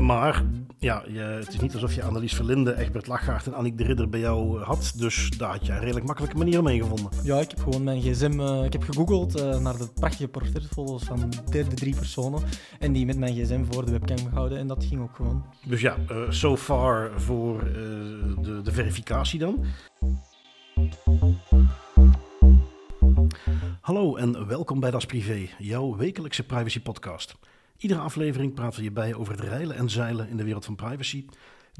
Maar ja, je, het is niet alsof je Annelies Verlinde, Egbert Lachgaard en Annick de Ridder bij jou had. Dus daar had je een redelijk makkelijke manier mee gevonden. Ja, ik heb gewoon mijn gsm... eh, ik heb gegoogeld eh, naar de prachtige portretfoto's van de derde drie personen. En die met mijn gsm voor de webcam gehouden. En dat ging ook gewoon. Dus ja, eh, so far voor eh, de, de verificatie dan. Hallo en welkom bij Das Privé, jouw wekelijkse privacy podcast. Iedere aflevering praten we je bij over het reilen en zeilen in de wereld van privacy,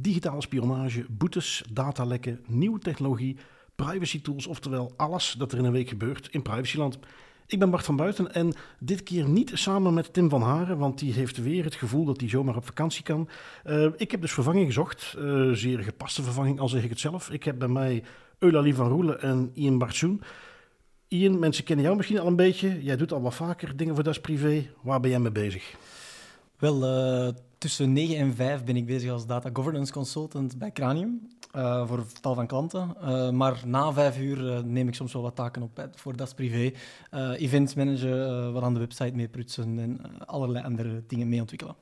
digitale spionage, boetes, datalekken, nieuwe technologie, privacy tools, oftewel alles dat er in een week gebeurt in privacyland. Ik ben Bart van Buiten en dit keer niet samen met Tim van Haren, want die heeft weer het gevoel dat hij zomaar op vakantie kan. Eh, ik heb dus vervanging gezocht, eh, zeer gepaste vervanging al zeg ik het zelf. Ik heb bij mij Eulalie van Roelen en Ian Bartsoen. Ian, mensen kennen jou misschien al een beetje. Jij doet al wat vaker dingen voor Das Privé. Waar ben jij mee bezig? Wel, eh, tussen 9 en 5 ben ik bezig als data governance consultant bij Cranium. eh, voor tal van klanten. Eh, maar na vijf uur neem ik soms wel wat taken op voor Das Privé. Events managen, wat aan de website mee prutsen en allerlei andere dingen mee ontwikkelen.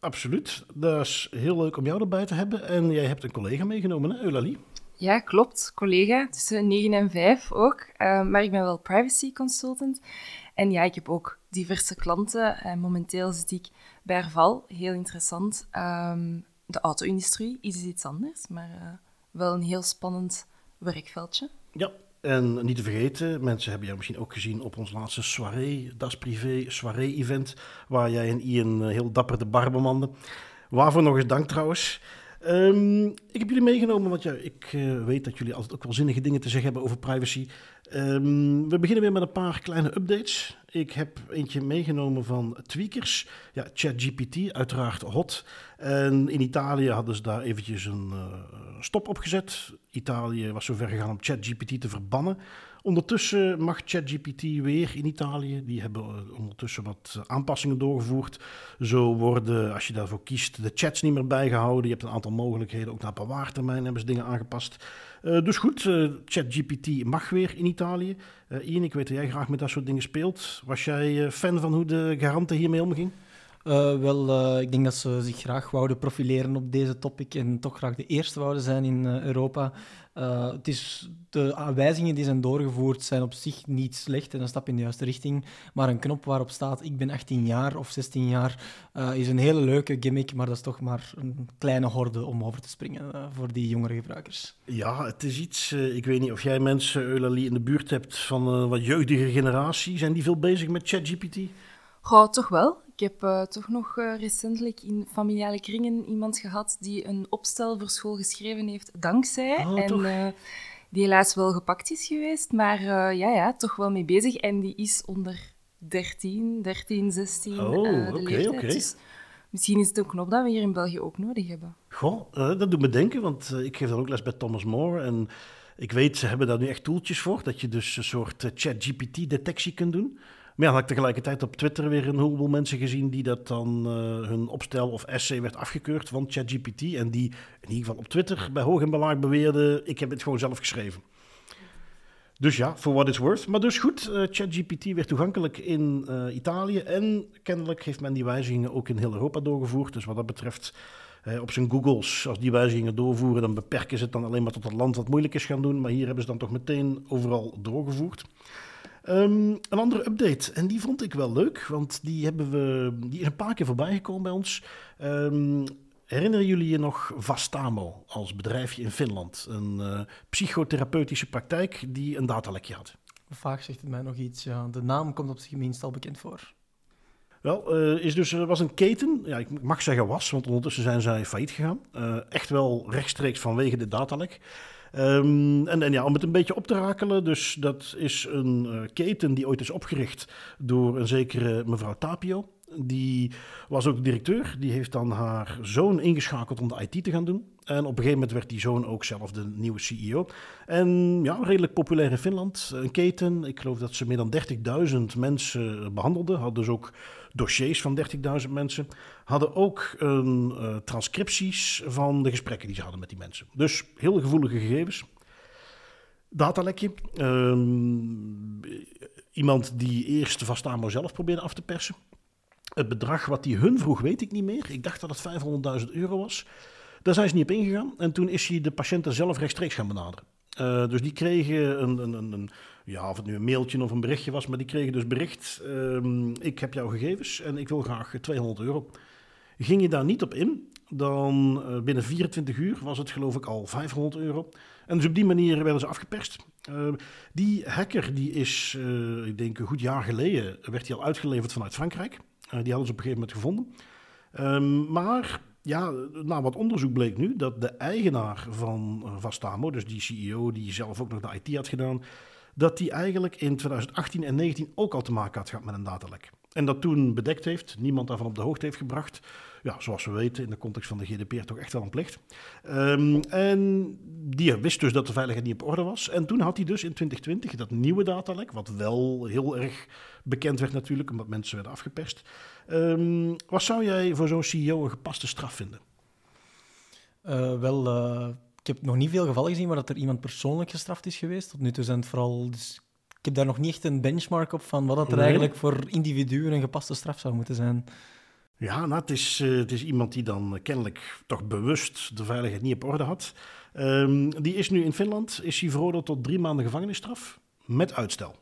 Absoluut. Dat is heel leuk om jou erbij te hebben. En jij hebt een collega meegenomen, hè, Eulalie? Ja, klopt. Collega, tussen 9 en 5 ook. Eh, maar ik ben wel privacy consultant. En ja, ik heb ook diverse klanten. En momenteel zit ik bij Arval. Heel interessant. Ehm, de auto-industrie is iets anders, maar eh, wel een heel spannend werkveldje. Ja. En niet te vergeten, mensen hebben jou misschien ook gezien op ons laatste soirée, Das Privé soirée-event, waar jij en Ian eh, heel dapper de bar bemanden. Waarvoor nog eens dank trouwens. Ehm, ik heb jullie meegenomen, want ja, ik eh, weet dat jullie altijd ook wel zinnige dingen te zeggen hebben over privacy. Ehm, we beginnen weer met een paar kleine updates. Ik heb eentje meegenomen van Tweakers. Ja, ChatGPT, uiteraard hot. En in Italië hadden ze daar eventjes een eh, stop op gezet. Italië was zover gegaan om ChatGPT te verbannen. Ondertussen mag ChatGPT weer in Italië. Die hebben eh, ondertussen wat eh, aanpassingen doorgevoerd. Zo worden, als je daarvoor kiest, de chats niet meer bijgehouden. Je hebt een aantal mogelijkheden. Ook naar bewaartermijn hebben ze dingen aangepast. Eh, dus goed, ChatGPT mag weer in Italië. Eh Ian, ik weet dat jij graag met dat soort dingen speelt. Was jij fan van hoe de garante hiermee omging? Eh, wel, ik denk dat ze zich graag wouden profileren op deze topic en toch graag de eerste wouden zijn in Europa. Eh, het is, de aanwijzingen die zijn doorgevoerd zijn op zich niet slecht en een stap in de juiste richting. Maar een knop waarop staat ik ben 18 jaar of 16 jaar eh, is een hele leuke gimmick, maar dat is toch maar een kleine horde om over te springen eh, voor die jongere gebruikers. Ja, het is iets. ik weet niet of jij mensen, Eulalie, in de buurt hebt van een wat jeugdige generatie. Zijn die veel bezig met ChatGPT? Goh, toch wel. Ik heb eh, toch nog eh, recentelijk in familiale kringen iemand gehad die een opstel voor school geschreven heeft dankzij. Oh, en eh, die helaas wel gepakt is geweest, maar ja, ja, toch wel mee bezig. En die is onder 13, 13, 16 Oh, de oké, leeftijd. oké. Dus misschien is het een knop dat we hier in België ook nodig hebben. Goh, dat doet me denken, want ik geef dan ook les bij Thomas More. En ik weet, ze hebben daar nu echt toeltjes voor, dat je dus een soort ChatGPT-detectie kunt doen. Maar ja, had ik tegelijkertijd op Twitter weer een heleboel mensen gezien die dat dan eh, hun opstel of essay werd afgekeurd van ChatGPT. En die in ieder geval op Twitter bij hoog en belaag beweerden, ik heb het gewoon zelf geschreven. Dus ja, for what it's worth. Maar dus goed, eh, ChatGPT werd toegankelijk in eh, Italië. En kennelijk heeft men die wijzigingen ook in heel Europa doorgevoerd. Dus wat dat betreft, op zijn Googles, als die wijzigingen doorvoeren, dan beperken ze het dan alleen maar tot het land wat moeilijk is gaan doen. Maar hier hebben ze dan toch meteen overal doorgevoerd. Ehm, een andere update, en die vond ik wel leuk, want die, hebben we, die is een paar keer voorbij gekomen bij ons. Ehm, herinneren jullie je nog Vastamo als bedrijfje in Finland? Een eh, psychotherapeutische praktijk die een datalekje had. Vaak zegt het mij nog iets. Ja. De naam komt op zich minst al bekend voor. Wel, eh, is dus, er was een keten, ja, ik mag zeggen was, want ondertussen zijn zij failliet gegaan. Eh, echt wel rechtstreeks vanwege de datalek. Ehm, en, en ja, om het een beetje op te rakelen, dus dat is een eh, keten die ooit is opgericht door een zekere mevrouw Tapio. Die was ook directeur, die heeft dan haar zoon ingeschakeld om de IT te gaan doen. En op een gegeven moment werd die zoon ook zelf de nieuwe CEO. En ja, redelijk populair in Finland. Een keten, ik geloof dat ze meer dan 30.000 mensen behandelden. Hadden dus ook dossiers van 30.000 mensen. Hadden ook een, eh, transcripties van de gesprekken die ze hadden met die mensen. Dus heel gevoelige gegevens. Datalekje. Ehm, iemand die eerst Vastamo zelf probeerde af te persen. Het bedrag wat hij hun vroeg, weet ik niet meer. Ik dacht dat het 500.000 euro was. Daar zijn ze niet op ingegaan. En toen is hij de patiënten zelf rechtstreeks gaan benaderen. Uh, dus die kregen een, een, een, een, ja, of het nu een mailtje of een berichtje was, maar die kregen dus bericht: uh, ik heb jouw gegevens en ik wil graag 200 euro. Ging je daar niet op in, dan uh, binnen 24 uur was het geloof ik al 500 euro. En dus op die manier werden ze afgeperst. Uh, die hacker die is, ik denk een goed jaar geleden, werd hij al uitgeleverd vanuit Frankrijk. die hadden ze op een gegeven moment gevonden. Um, maar ja, na wat onderzoek bleek nu dat de eigenaar van Vastamo, dus die CEO die zelf ook nog de IT had gedaan, dat die eigenlijk in 2018 en 2019 ook al te maken had gehad met een datalek. En dat toen bedekt heeft, niemand daarvan op de hoogte heeft gebracht. Ja, zoals we weten, in de context van de GDPR toch echt wel een plicht. Um, en die wist dus dat de veiligheid niet op orde was. En toen had hij dus in 2020 dat nieuwe datalek, wat wel heel erg bekend werd natuurlijk, omdat mensen werden afgeperst. Um, wat zou jij voor zo'n CEO een gepaste straf vinden? Uh, wel, uh, ik heb nog niet veel gevallen gezien waar dat er iemand persoonlijk gestraft is geweest. Tot nu toe zijn het vooral... Dus ik heb daar nog niet echt een benchmark op van wat dat er nee. eigenlijk voor individuen een gepaste straf zou moeten zijn. Ja, nou, het, is, uh, het is iemand die dan kennelijk toch bewust de veiligheid niet op orde had. Um, die is nu in Finland, is hij veroordeeld tot drie maanden gevangenisstraf met uitstel.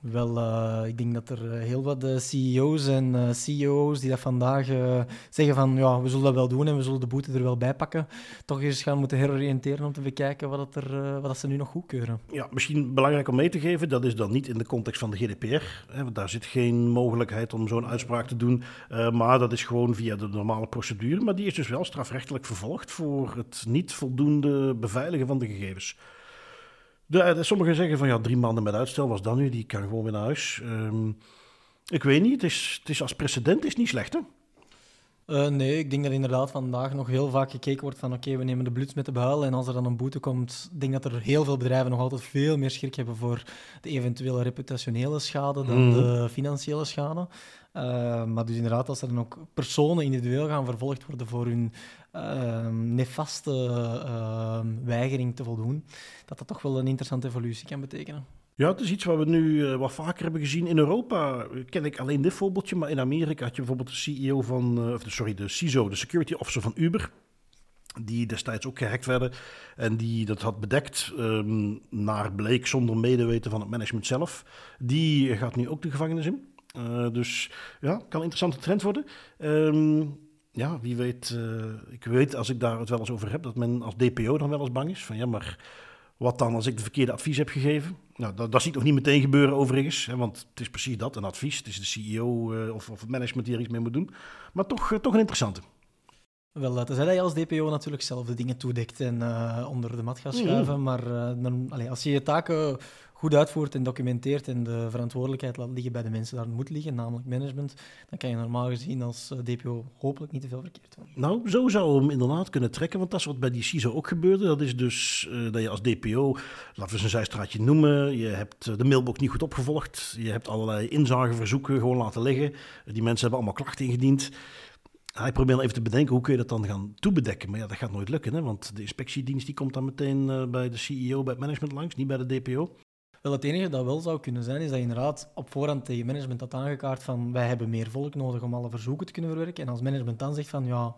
Wel, uh, ik denk dat er heel wat CEO's en uh, CEO's die dat vandaag zeggen van ja, we zullen dat wel doen en we zullen de boete er wel bij pakken, toch eens gaan moeten heroriënteren om te bekijken wat, het er, wat dat ze nu nog goedkeuren. Ja, misschien belangrijk om mee te geven, dat is dan niet in de context van de GDPR, hè, want daar zit geen mogelijkheid om zo'n uitspraak te doen, maar dat is gewoon via de normale procedure, maar die is dus wel strafrechtelijk vervolgd voor het niet voldoende beveiligen van de gegevens. De, de, sommigen zeggen van ja, drie maanden met uitstel was dan nu, die kan gewoon weer naar huis. Um, ik weet niet, het is, het is als precedent is niet slecht hè? Uh, nee, ik denk dat inderdaad vandaag nog heel vaak gekeken wordt van oké, okay, we nemen de bluts met de buil en als er dan een boete komt, ik denk dat er heel veel bedrijven nog altijd veel meer schrik hebben voor de eventuele reputationele schade dan mm. de financiële schade. Uh, maar dus inderdaad, als er dan ook personen individueel gaan vervolgd worden voor hun uh, nefaste uh, weigering te voldoen, dat dat toch wel een interessante evolutie kan betekenen. Ja, het is iets wat we nu uh, wat vaker hebben gezien. In Europa ken ik alleen dit voorbeeldje, maar in Amerika had je bijvoorbeeld de CEO van, de, sorry, de CISO, de Security Officer van Uber die destijds ook gehackt werden en die dat had bedekt um, naar bleek zonder medeweten van het management zelf. Die gaat nu ook de gevangenis in. Uh, dus ja, kan een interessante trend worden. Um, ja, wie weet. Ik weet als ik daar het wel eens over heb, dat men als DPO dan wel eens bang is. Van ja, maar wat dan als ik de verkeerde advies heb gegeven? Nou, dat, dat ziet nog niet meteen gebeuren overigens. Hè, want het is precies dat, een advies. Het is de CEO uh, of, of het management die er iets mee moet doen. Maar toch, uh, toch een interessante. Wel, tenzij dat je als DPO natuurlijk zelf de dingen toedekt en uh, onder de mat gaat schuiven. Mm. Maar uh, dan, als je je taken goed uitvoert en documenteert en de verantwoordelijkheid laat liggen bij de mensen daar moet liggen, namelijk management, dan kan je normaal gezien als uh, DPO hopelijk niet te veel verkeerd doen. Nou, zo zou hem inderdaad kunnen trekken, want dat is wat bij die CISO ook gebeurde. Dat is dus dat je als DPO, laten we eens een zijstraatje noemen, je hebt de mailbox niet goed opgevolgd, je hebt allerlei inzageverzoeken gewoon laten liggen. Die mensen hebben allemaal klachten ingediend. Hij probeert even te bedenken hoe kun je dat dan gaan toebedekken. Maar ja, dat gaat nooit lukken, hè? want de inspectiedienst die komt dan meteen bij de CEO, bij het management langs, niet bij de DPO. Wel, het enige dat wel zou kunnen zijn, is dat je inderdaad op voorhand tegen management had aangekaart van wij hebben meer volk nodig om alle verzoeken te kunnen verwerken. En als management dan zegt van ja,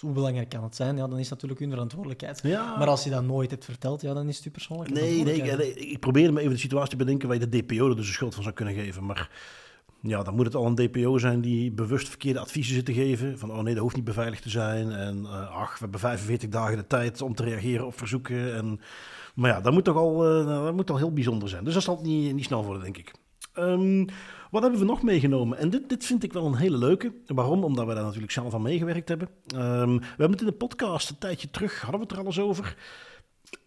hoe belangrijk kan het zijn, ja, dan is het natuurlijk hun verantwoordelijkheid. Ja. Maar als je dat nooit hebt verteld, ja, dan is het je persoonlijk. Nee, nee, ik probeerde me even de situatie te bedenken waar je de DPO er dus de schuld van zou kunnen geven. Maar ja, dan moet het al een DPO zijn die bewust verkeerde adviezen zit te geven. Van, oh nee, dat hoeft niet beveiligd te zijn. En uh, ach, we hebben 45 dagen de tijd om te reageren op verzoeken. En, maar ja, dat moet toch al, uh, dat moet al heel bijzonder zijn. Dus dat zal niet, niet snel worden, denk ik. Um, wat hebben we nog meegenomen? En dit, dit vind ik wel een hele leuke. Waarom? Omdat we daar natuurlijk zelf aan meegewerkt hebben. Um, we hebben het in de podcast een tijdje terug, hadden we het er al eens over.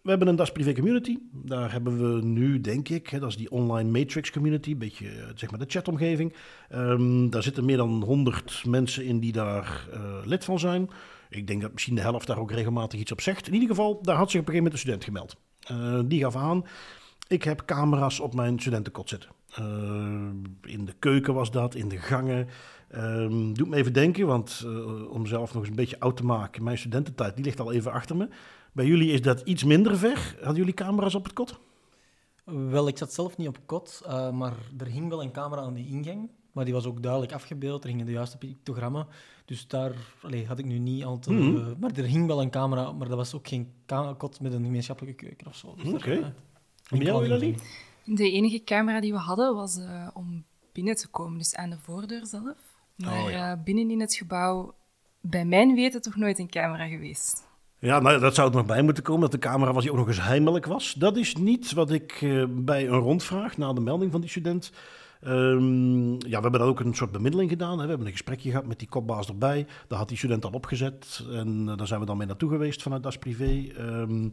We hebben een Das Privé Community. Daar hebben we nu, denk ik, hè, dat is die online Matrix Community, een beetje zeg maar de chatomgeving. Um, daar zitten meer dan 100 mensen in die daar uh, lid van zijn. Ik denk dat misschien de helft daar ook regelmatig iets op zegt. In ieder geval, daar had zich op een gegeven moment een student gemeld. Uh, die gaf aan, ik heb camera's op mijn studentenkot zitten. Uh, in de keuken was dat, in de gangen. Um, doet me even denken, want om zelf nog eens een beetje oud te maken, mijn studententijd die ligt al even achter me. Bij jullie is dat iets minder ver. Hadden jullie camera's op het kot? Wel, ik zat zelf niet op kot, maar er hing wel een camera aan de ingang. Maar die was ook duidelijk afgebeeld. Er gingen de juiste pictogrammen. Dus daar allee, had ik nu niet al te... Mhm. maar er hing wel een camera, maar dat was ook geen kot met een gemeenschappelijke keuken of zo. Dus daar, Oké. eh, En jou, zien. De enige camera die we hadden was eh, om binnen te komen, dus aan de voordeur zelf. Maar Oh, ja. eh, binnen in het gebouw, bij mijn weten, toch nooit een camera geweest. Ja, nou, dat zou er nog bij moeten komen, dat de camera was die ook nog eens heimelijk was. Dat is niet wat ik eh, bij een rondvraag na de melding van die student... Ehm, ja, we hebben dan ook een soort bemiddeling gedaan. Hè. We hebben een gesprekje gehad met die kopbaas erbij. Daar had die student al opgezet. En eh, daar zijn we dan mee naartoe geweest vanuit Das Privé. Ehm,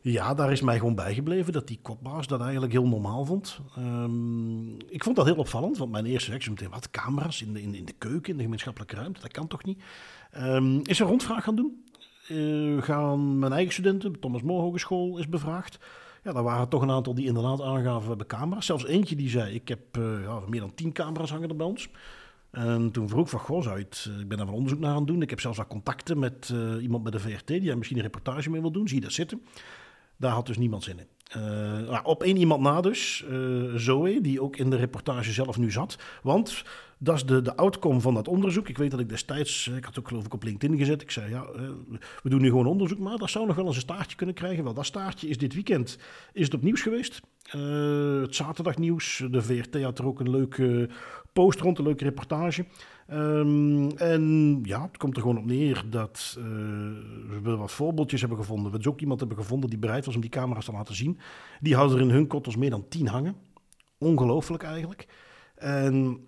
ja, daar is mij gewoon bijgebleven dat die kopbaas dat eigenlijk heel normaal vond. Ehm, ik vond dat heel opvallend, want mijn eerste reactie meteen... Wat, camera's in de, in, in de keuken, in de gemeenschappelijke ruimte? Dat kan toch niet? Is een rondvraag gaan doen. Eh, gaan mijn eigen studenten, Thomas More Hogeschool, is bevraagd. Ja, daar waren toch een aantal die inderdaad aangaven, we hebben camera's. Zelfs eentje die zei, ik heb eh, ja, meer dan tien camera's hangen er bij ons. En toen vroeg ik van, goh, zou eh, ik ben daar wel onderzoek naar aan het doen. Ik heb zelfs wat contacten met eh, iemand bij de VRT die daar misschien een reportage mee wil doen. Zie je dat zitten? Daar had dus niemand zin in. Nou, op één iemand na dus, eh, Zoe, die ook in de reportage zelf nu zat. Want dat is de, de outcome van dat onderzoek. Ik weet dat ik destijds, eh, ik had ook geloof ik op LinkedIn gezet. Ik zei, ja, eh, we doen nu gewoon onderzoek, maar dat zou nog wel eens een staartje kunnen krijgen. Wel, dat staartje is dit weekend is het op nieuws geweest. Eh, het zaterdagnieuws, de VRT had er ook een leuke post rond, een leuke reportage. Ehm, en ja, het komt er gewoon op neer dat eh, we wat voorbeeldjes hebben gevonden. We dus ook iemand hebben gevonden die bereid was om die camera's te laten zien. Die hadden er in hun kottels meer dan tien hangen. Ongelooflijk eigenlijk. En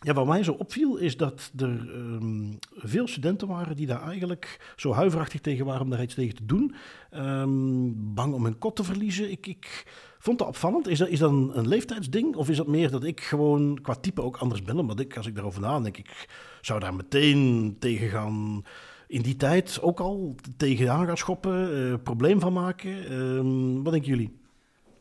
ja, wat mij zo opviel is dat er ehm, veel studenten waren die daar eigenlijk zo huiverachtig tegen waren om daar iets tegen te doen. Ehm, bang om hun kot te verliezen. Ik, ik vond dat opvallend. Is dat, is dat een, leeftijdsding? Of is dat meer dat ik gewoon qua type ook anders ben? Omdat ik, als ik daarover nadenk, ik zou daar meteen tegen gaan... In die tijd ook al tegenaan gaan schoppen, eh, probleem van maken. Ehm, wat denken jullie?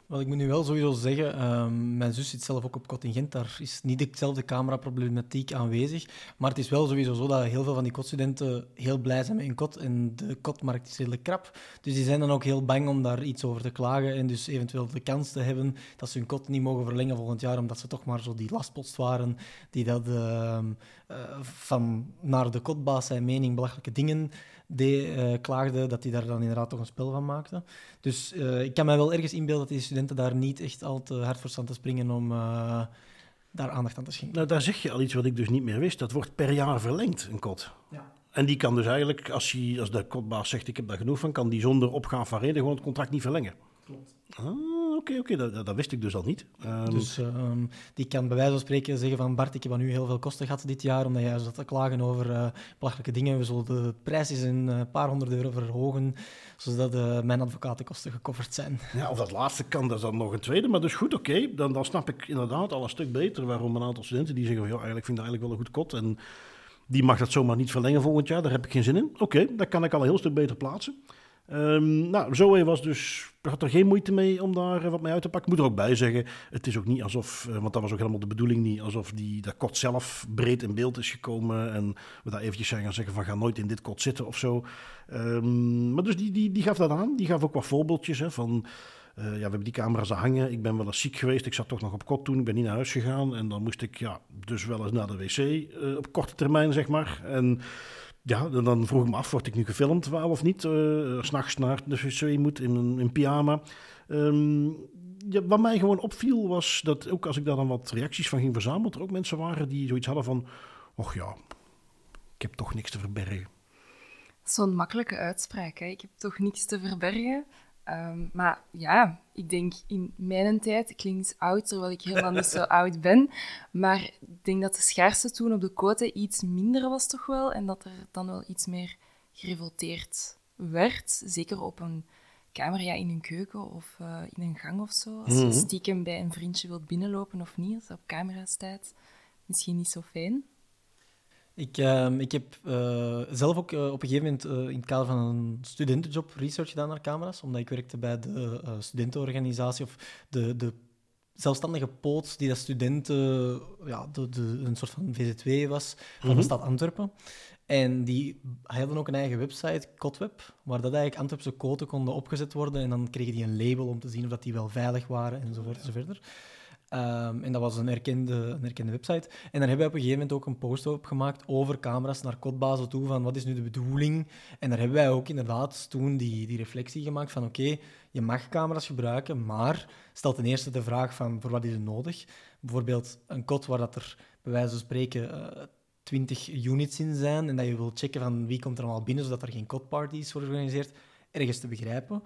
Wel, ik moet nu wel sowieso zeggen, ehm, mijn zus zit zelf ook op kot in Gent. Daar is niet dezelfde cameraproblematiek aanwezig. Maar het is wel sowieso zo dat heel veel van die kotstudenten heel blij zijn met hun kot. En de kotmarkt is redelijk krap. Dus die zijn dan ook heel bang om daar iets over te klagen. En dus eventueel de kans te hebben dat ze hun kot niet mogen verlengen volgend jaar. Omdat ze toch maar zo die lastpost waren die dat ehm, eh, van naar de kotbaas zijn mening belachelijke dingen deed, eh, klaagde. Dat die daar dan inderdaad toch een spel van maakte. Dus eh, ik kan mij wel ergens inbeelden dat die studenten daar niet echt al te hard voor staan te springen om eh, daar aandacht aan te schenken. Nou, daar zeg je al iets wat ik dus niet meer wist. Dat wordt per jaar verlengd, een kot. Ja. En die kan dus eigenlijk, als, hij, als de kotbaas zegt ik heb daar genoeg van, kan die zonder opgaan van reden gewoon het contract niet verlengen. Klopt. Ah, oké, oké, dat, dat dat wist ik dus al niet. Ehm, Dus ehm, die kan bij wijze van spreken zeggen van Bart, ik heb aan u heel veel kosten gehad dit jaar, omdat jij zat te klagen over eh, belachelijke dingen. We zullen de prijs eens een eh, paar honderd euro verhogen, zodat eh, mijn advocatenkosten gecoverd zijn. Ja, of dat laatste kan, dat is dan nog een tweede. Maar dus goed, oké, dan, dan snap ik inderdaad al een stuk beter waarom een aantal studenten die zeggen, van, joh, eigenlijk vind ik dat eigenlijk wel een goed kot. En die mag dat zomaar niet verlengen volgend jaar, daar heb ik geen zin in. Oké, dat kan ik al een heel stuk beter plaatsen. Ehm, nou, Zoe was dus, had er geen moeite mee om daar eh, wat mee uit te pakken. Ik moet er ook bij zeggen, het is ook niet alsof, eh, want dat was ook helemaal de bedoeling niet, alsof die, dat kot zelf breed in beeld is gekomen en we daar eventjes zijn gaan zeggen van ga nooit in dit kot zitten of zo. Ehm, maar dus die, die, die gaf dat aan, die gaf ook wat voorbeeldjes hè, van... eh, ja, we hebben die camera's daar hangen. Ik ben wel eens ziek geweest. Ik zat toch nog op kot toen. Ik ben niet naar huis gegaan. En dan moest ik ja, dus wel eens naar de wc op korte termijn, zeg maar. En ja, dan- vroeg ik me af, word ik nu gefilmd wel of niet? Uh, S'nachts naar de wc moet in, een- in pyjama. Ehm, ja, wat mij gewoon opviel was dat ook als ik daar dan wat reacties van ging verzamelen, er ook mensen waren die zoiets hadden van, och ja, ik heb toch niks te verbergen. Zo'n makkelijke uitspraak, hè? ik heb toch niks te verbergen. Ehm, maar ja, ik denk in mijn tijd, ik klinkt oud terwijl ik helemaal niet zo oud ben, maar ik denk dat de schaarste toen op de quote iets minder was toch wel en dat er dan wel iets meer gerevolteerd werd. Zeker op een kamer ja, in een keuken of eh, in een gang of zo. Als je Mhm. stiekem bij een vriendje wilt binnenlopen of niet, als dat op camera staat, misschien niet zo fijn. Ik, ehm, ik heb eh, zelf ook eh, op een gegeven moment eh, in het kader van een studentenjob research gedaan naar camera's, omdat ik werkte bij de studentenorganisatie of de, de zelfstandige poot die dat studenten, ja, de, de, een soort van VZ2 was van Mhm. de stad Antwerpen. En die hadden ook een eigen website, Kotweb, waar dat eigenlijk Antwerpse koten konden opgezet worden en dan kregen die een label om te zien of dat die wel veilig waren enzovoort enzoverder. Ehm, en dat was een erkende, een erkende website. En daar hebben we op een gegeven moment ook een post op gemaakt over camera's naar kotbazen toe, van wat is nu de bedoeling. En daar hebben wij ook inderdaad toen die, die reflectie gemaakt van oké, je mag camera's gebruiken, maar stel ten eerste de vraag van voor wat is het nodig. Bijvoorbeeld een kot waar dat er bij wijze van spreken uh, 20 units in zijn en dat je wil checken van wie komt er allemaal binnen, zodat er geen cotparties worden georganiseerd, ergens te begrijpen.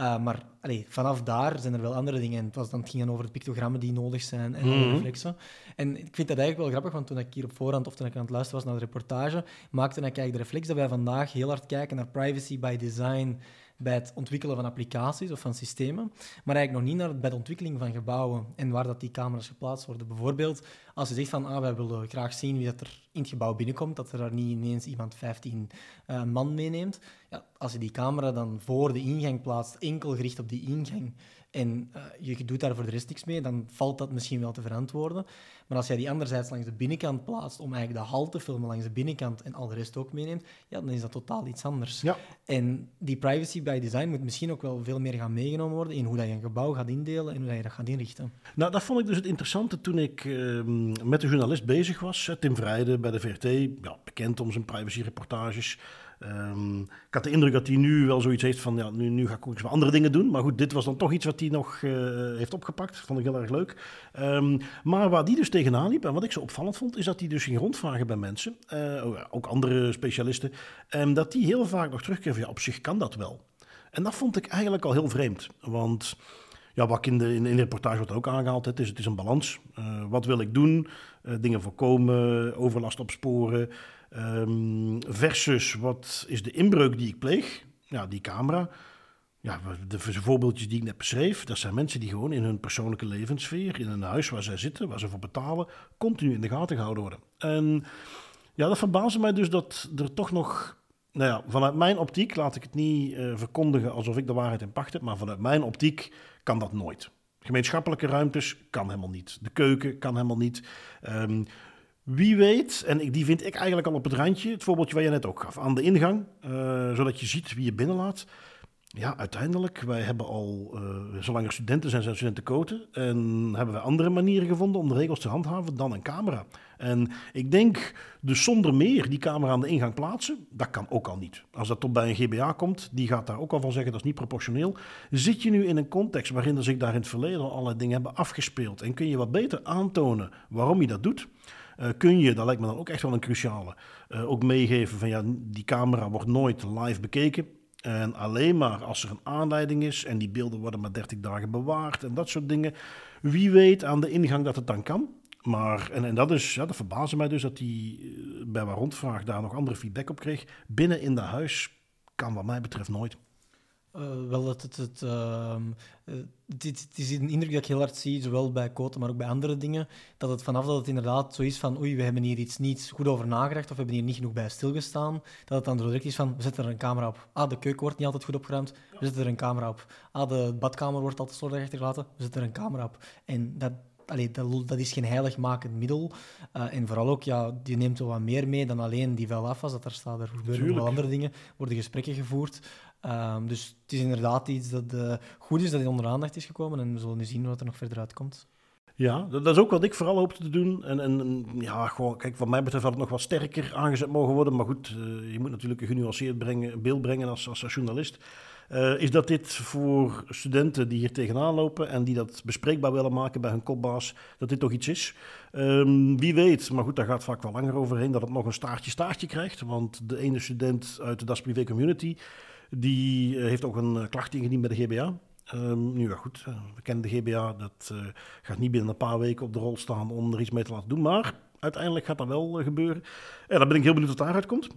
Uh, maar allee, vanaf daar zijn er wel andere dingen. En het, was dan, het ging dan over de pictogrammen die nodig zijn en mm reflexen. En ik vind dat eigenlijk wel grappig, want toen ik hier op voorhand of toen ik aan het luisteren was naar de reportage, maakte ik eigenlijk de reflex dat wij vandaag heel hard kijken naar privacy by design bij het ontwikkelen van applicaties of van systemen, maar eigenlijk nog niet naar, bij de ontwikkeling van gebouwen en waar dat die camera's geplaatst worden. Bijvoorbeeld, als je zegt van ah, wij willen graag zien wie dat er in het gebouw binnenkomt, dat er daar niet ineens iemand 15 uh, eh, man meeneemt. Ja, als je die camera dan voor de ingang plaatst, enkel gericht op die ingang, en uh, je doet daar voor de rest niks mee, dan valt dat misschien wel te verantwoorden. Maar als jij die anderzijds langs de binnenkant plaatst om eigenlijk de hal te filmen langs de binnenkant en al de rest ook meeneemt, ja, dan is dat totaal iets anders. Ja. En die privacy by design moet misschien ook wel veel meer gaan meegenomen worden in hoe dat je een gebouw gaat indelen en hoe dat je dat gaat inrichten. Nou, dat vond ik dus het interessante toen ik uh, met de journalist bezig was, Tim Vrijde bij de VRT, ja, bekend om zijn privacy-reportages. Um, ik had de indruk dat hij nu wel zoiets heeft van, ja, nu, nu ga ik ook eens wat andere dingen doen. Maar goed, dit was dan toch iets wat hij nog uh, heeft opgepakt. Vond ik heel erg leuk. Um, maar waar die dus tegenaan liep, en wat ik zo opvallend vond, is dat hij dus ging rondvragen bij mensen, uh, ook andere specialisten, um, dat die heel vaak nog terugkeren ja, op zich kan dat wel. En dat vond ik eigenlijk al heel vreemd, want... Ja, wat in de, in de reportage wordt ook aangehaald, het is, het is een balans. Uh, wat wil ik doen? Dingen voorkomen, overlast opsporen. Um, versus wat is de inbreuk die ik pleeg? Ja, die camera. Ja, de voorbeeldjes die ik net beschreef, dat zijn mensen die gewoon in hun persoonlijke levenssfeer, in een huis waar zij zitten, waar ze voor betalen, continu in de gaten gehouden worden. En ja, dat verbaasde mij dus dat er toch nog, nou ja, vanuit mijn optiek, laat ik het niet uh, verkondigen alsof ik de waarheid in pacht heb, maar vanuit mijn optiek kan dat nooit. Gemeenschappelijke ruimtes kan helemaal niet. De keuken kan helemaal niet. Um, wie weet, en die vind ik eigenlijk al op het randje, het voorbeeldje waar je net ook gaf, aan de ingang, uh, zodat je ziet wie je binnenlaat. Ja, uiteindelijk, wij hebben al, uh, zolang er studenten zijn, zijn studenten koten. En hebben we andere manieren gevonden om de regels te handhaven dan een camera. En ik denk, dus zonder meer die camera aan de ingang plaatsen, dat kan ook al niet. Als dat tot bij een GBA komt, die gaat daar ook al van zeggen, dat is niet proportioneel. Zit je nu in een context waarin er zich daar in het verleden al allerlei dingen hebben afgespeeld en kun je wat beter aantonen waarom je dat doet... Uh, kun je, dat lijkt me dan ook echt wel een cruciale, uh, ook meegeven van ja, die camera wordt nooit live bekeken. En alleen maar als er een aanleiding is en die beelden worden maar 30 dagen bewaard en dat soort dingen. Wie weet aan de ingang dat het dan kan. Maar, en, en dat, is, ja, dat verbaasde mij dus dat hij eh, bij waar rondvraag daar nog andere feedback op kreeg. Binnen in de huis kan wat mij betreft nooit. Uh, wel, dat het, het, uh, het, het, is een indruk dat ik heel hard zie, zowel bij Koten, maar ook bij andere dingen, dat het vanaf dat het inderdaad zo is van oei, we hebben hier iets niet goed over nagedacht of we hebben hier niet genoeg bij stilgestaan, dat het dan direct is van we zetten er een camera op. Ah, de keuken wordt niet altijd goed opgeruimd, we zetten er een camera op. Ah, de badkamer wordt altijd slordig achtergelaten, we zetten er een camera op. En dat, allee, dat, dat, is geen heiligmakend middel. Uh, en vooral ook, ja, die neemt wel wat meer mee dan alleen die wel afwas. Dat er staat, er gebeuren wel andere dingen. worden gesprekken gevoerd. Um, dus het is inderdaad iets dat uh, goed is dat in onder aandacht is gekomen. En we zullen nu zien wat er nog verder uitkomt. Ja, dat, is ook wat ik vooral hoopte te doen. En, en ja, gewoon, kijk, wat mij betreft had het nog wat sterker aangezet mogen worden. Maar goed, uh, je moet natuurlijk een genuanceerd brengen, beeld brengen als, als, journalist. Uh, is dat dit voor studenten die hier tegenaan lopen en die dat bespreekbaar willen maken bij hun kopbaas, dat dit toch iets is? Um, wie weet, maar goed, daar gaat vaak wel langer overheen, dat het nog een staartje staartje krijgt. Want de ene student uit de Das Privé Community, die eh, heeft ook een eh, klacht ingediend bij de GBA. Um, nu ja, goed, we kennen de GBA, dat gaat niet binnen een paar weken op de rol staan om er iets mee te laten doen. Maar uiteindelijk gaat dat wel gebeuren. En dan ben ik heel benieuwd wat daaruit komt.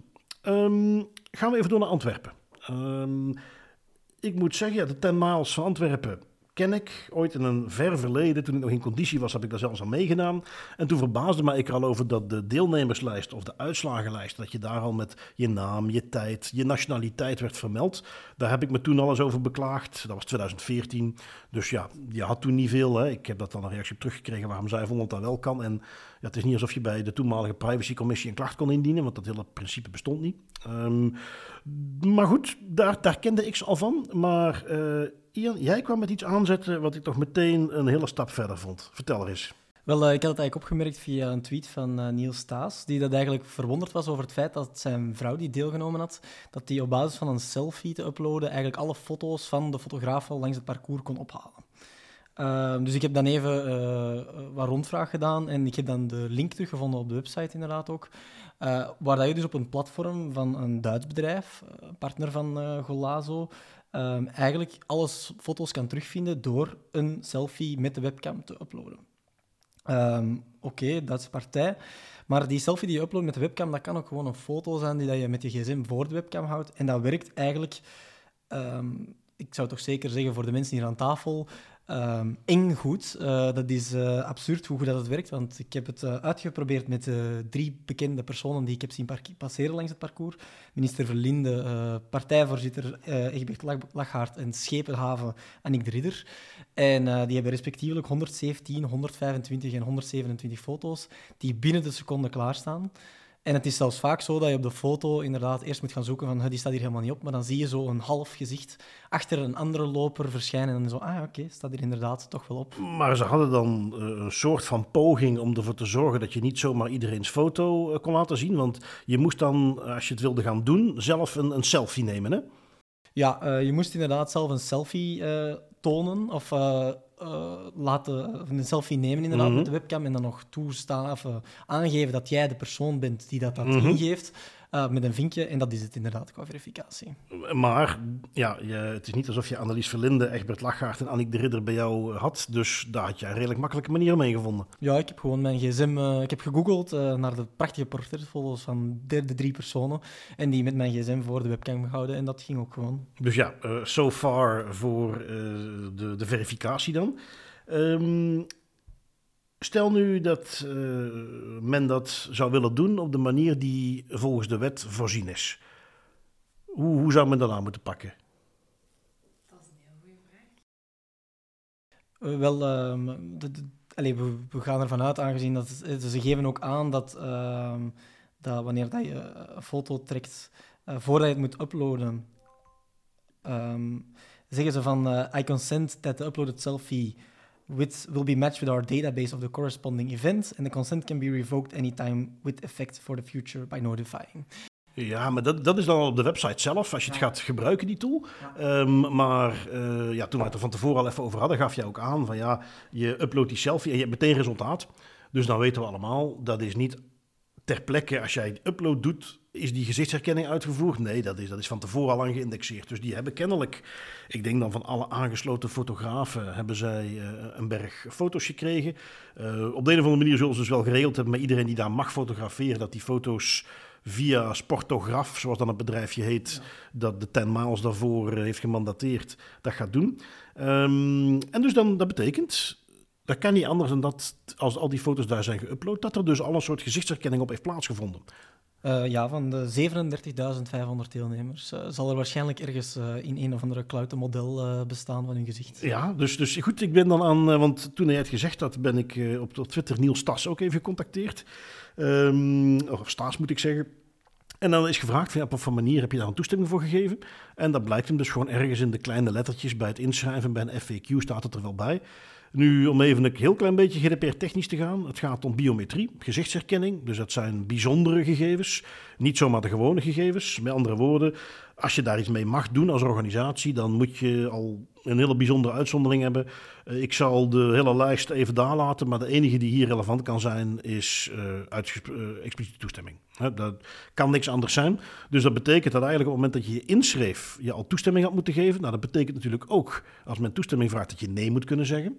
Um, gaan we even door naar Antwerpen. Um, ik moet zeggen, ja, de 10 miles van Antwerpen ken ik. Ooit in een ver verleden, toen ik nog in conditie was, heb ik daar zelfs aan meegedaan. En toen verbaasde mij ik er al over dat de deelnemerslijst of de uitslagenlijst, dat je daar al met je naam, je tijd, je nationaliteit werd vermeld. Daar heb ik me toen alles over beklaagd. Dat was 2014. Dus ja, je had toen niet veel. Hè. Ik heb dat dan een reactie op teruggekregen waarom zij vonden dat wel kan. En ja, het is niet alsof je bij de toenmalige privacycommissie een klacht kon indienen, want dat hele principe bestond niet. Um, maar goed, daar, daar kende ik ze al van. Maar uh, Ian, jij kwam met iets aanzetten wat ik toch meteen een hele stap verder vond. Vertel er eens. Wel, ik had het eigenlijk opgemerkt via een tweet van uh, Niels Staes, die dat eigenlijk verwonderd was over het feit dat zijn vrouw die deelgenomen had, dat die op basis van een selfie te uploaden eigenlijk alle foto's van de fotograaf al langs het parcours kon ophalen. Uh, dus ik heb dan even uh, wat rondvraag gedaan en ik heb dan de link teruggevonden op de website inderdaad ook, uh, waar dat je dus op een platform van een Duits bedrijf, partner van Golazo, um, eigenlijk alles foto's kan terugvinden door een selfie met de webcam te uploaden. Um, Oké, dat is partij. Maar die selfie die je uploadt met de webcam, dat kan ook gewoon een foto zijn die dat je met je gsm voor de webcam houdt. En dat werkt eigenlijk, um, ik zou toch zeker zeggen voor de mensen hier aan tafel, Um, eng goed. Uh, dat is uh, absurd hoe goed dat het werkt, want ik heb het uh, uitgeprobeerd met drie bekende personen die ik heb zien passeren langs het parcours. Minister Verlinde, partijvoorzitter Egbert Lachhaart en Schepenhaven Annick de Ridder. En die hebben respectievelijk 117, 125 en 127 foto's die binnen de seconde klaarstaan. En het is zelfs vaak zo dat je op de foto inderdaad eerst moet gaan zoeken van die staat hier helemaal niet op, maar dan zie je zo een half gezicht achter een andere loper verschijnen en dan zo, ah oké, staat hier inderdaad toch wel op. Maar ze hadden dan uh, een soort van poging om ervoor te zorgen dat je niet zomaar iedereen's foto uh, kon laten zien, want je moest dan, als je het wilde gaan doen, zelf een, een selfie nemen, hè? Ja, uh, je moest inderdaad zelf een selfie tonen of uh, laten, een selfie nemen inderdaad mm met de webcam en dan nog toestaan of uh, aangeven dat jij de persoon bent die dat, dat mm -hmm. ingeeft. Uh, met een vinkje. En dat is het inderdaad qua verificatie. Maar ja, je, het is niet alsof je Annelies Verlinde, Egbert Lachgaard en Annick de Ridder bij jou had. Dus daar had je een redelijk makkelijke manier mee gevonden. Ja, ik heb gewoon mijn gsm... Uh, ik heb gegoogeld uh, naar de prachtige portretfoto's van de, de, drie personen. En die met mijn gsm voor de webcam gehouden. En dat ging ook gewoon. Dus ja, so far voor de, de verificatie dan. Um, Stel nu dat uh, men dat zou willen doen op de manier die volgens de wet voorzien is. Hoe, hoe zou men dat aan moeten pakken? Dat is een heel goede vraag. Uh, wel, uh, de, de, allez, we, we, gaan ervan uit, aangezien dat ze geven ook aan dat, ehm, dat wanneer dat je een foto trekt, eh, voordat je het moet uploaden, ehm, zeggen ze van I consent that the uploaded selfie with, will be matched with our database of the corresponding event, and the consent can be revoked anytime with effect for the future by notifying. Ja, maar dat, dat is dan op de website zelf, als je het gaat gebruiken, die tool. Ja. Um, maar uh, ja, toen we het er van tevoren al even over hadden, gaf je ook aan van ja, je uploadt die selfie en je hebt meteen resultaat. Dus dan weten we allemaal, dat is niet ter plekke, als jij upload doet, is die gezichtsherkenning uitgevoerd? Nee, dat is, dat is van tevoren al lang geïndexeerd. Dus die hebben kennelijk, ik denk dan van alle aangesloten fotografen, hebben zij uh, een berg foto's gekregen. Uh, op de een of andere manier zullen ze dus wel geregeld hebben met iedereen die daar mag fotograferen, dat die foto's via Sportograf, zoals dan het bedrijfje heet, ja. dat de 10 miles daarvoor uh, heeft gemandateerd, dat gaat doen. Um, en dus dan, dat betekent dat kan niet anders dan dat, als al die foto's daar zijn geüpload, dat er dus al een soort gezichtsherkenning op heeft plaatsgevonden. Uh, ja, van de 37.500 deelnemers uh, zal er waarschijnlijk ergens uh, in een of andere cloud bestaan van hun gezicht. Ja, dus, dus goed, ik ben dan aan, want toen hij het gezegd had, ben ik op, op Twitter Niels Stas ook even gecontacteerd. Um, of Stas moet ik zeggen. En dan is gevraagd, van, op wat manier heb je daar een toestemming voor gegeven? En dat blijkt hem dus gewoon ergens in de kleine lettertjes bij het inschrijven, bij een FAQ staat het er wel bij. Nu, om even een heel klein beetje GDPR-technisch te gaan. Het gaat om biometrie, gezichtsherkenning. Dus dat zijn bijzondere gegevens, niet zomaar de gewone gegevens. Met andere woorden, als je daar iets mee mag doen als organisatie, dan moet je al een hele bijzondere uitzondering hebben. Uh, ik zal de hele lijst even daar laten, maar de enige die hier relevant kan zijn, is uh, uh, expliciete toestemming. Dat kan niks anders zijn. Dus dat betekent dat eigenlijk op het moment dat je je inschreef, je al toestemming had moeten geven. Nou, dat betekent natuurlijk ook, als men toestemming vraagt, dat je nee moet kunnen zeggen.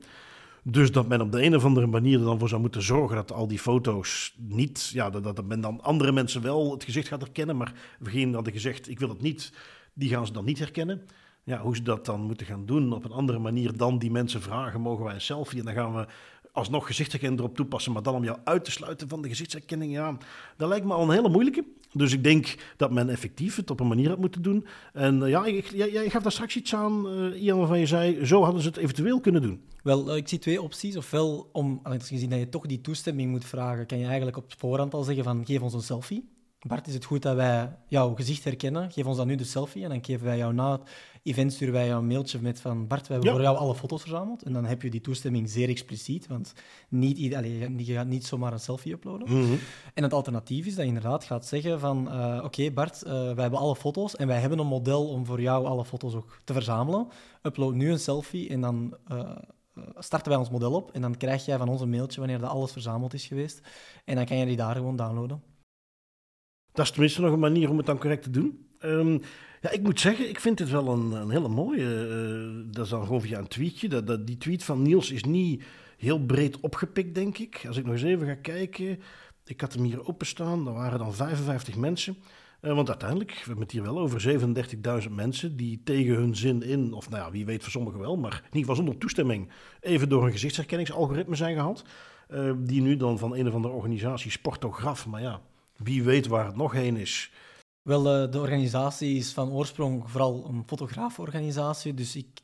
Dus dat men op de een of andere manier er dan voor zou moeten zorgen dat al die foto's niet, ja, dat, men dan andere mensen wel het gezicht gaat herkennen, maar degene hadden gezegd, ik wil het niet, die gaan ze dan niet herkennen. Ja, hoe ze dat dan moeten gaan doen op een andere manier dan die mensen vragen, mogen wij een selfie? En dan gaan we alsnog gezichtsherkenning erop toepassen, maar dan om jou uit te sluiten van de gezichtsherkenning, ja, dat lijkt me al een hele moeilijke. Dus ik denk dat men effectief het op een manier had moeten doen. En uh, ja, jij, gaf daar straks iets aan, uh, Ian, waarvan je zei, zo hadden ze het eventueel kunnen doen. Wel, uh, ik zie twee opties. Ofwel, om, ziet dat je toch die toestemming moet vragen, kan je eigenlijk op voorhand al zeggen van, geef ons een selfie. Bart, is het goed dat wij jouw gezicht herkennen? Geef ons dan nu de selfie en dan geven wij jou na het event sturen wij jou een mailtje met van Bart, we hebben Ja. voor jou alle foto's verzameld. En dan heb je die toestemming zeer expliciet, want niet, allee, je gaat- niet zomaar een selfie uploaden. Mhm. En het alternatief is dat je inderdaad gaat zeggen van eh, oké Bart, eh, wij hebben alle foto's en wij hebben een model om voor jou alle foto's ook te verzamelen. Upload nu een selfie en dan eh, starten wij ons model op en dan krijg jij van ons een mailtje wanneer dat alles verzameld is geweest. En dan kan je die daar gewoon downloaden. Dat is tenminste nog een manier om het dan correct te doen. Ehm, ja, ik moet zeggen, ik vind dit wel een, een hele mooie. eh, dat is dan gewoon via een tweetje. Dat, die tweet van Niels is niet heel breed opgepikt, denk ik. Als ik nog eens even ga kijken. Ik had hem hier openstaan. Er waren dan 55 mensen. Eh, want uiteindelijk, we hebben het hier wel over 37.000 mensen die tegen hun zin in, of nou ja, wie weet voor sommigen wel, maar in ieder geval zonder toestemming, even door een gezichtsherkenningsalgoritme zijn gehaald. Eh, die nu dan van een of andere organisatie, Sportograf, maar ja, wie weet waar het nog heen is. Wel, eh, de organisatie is van oorsprong vooral een fotograaforganisatie, dus ik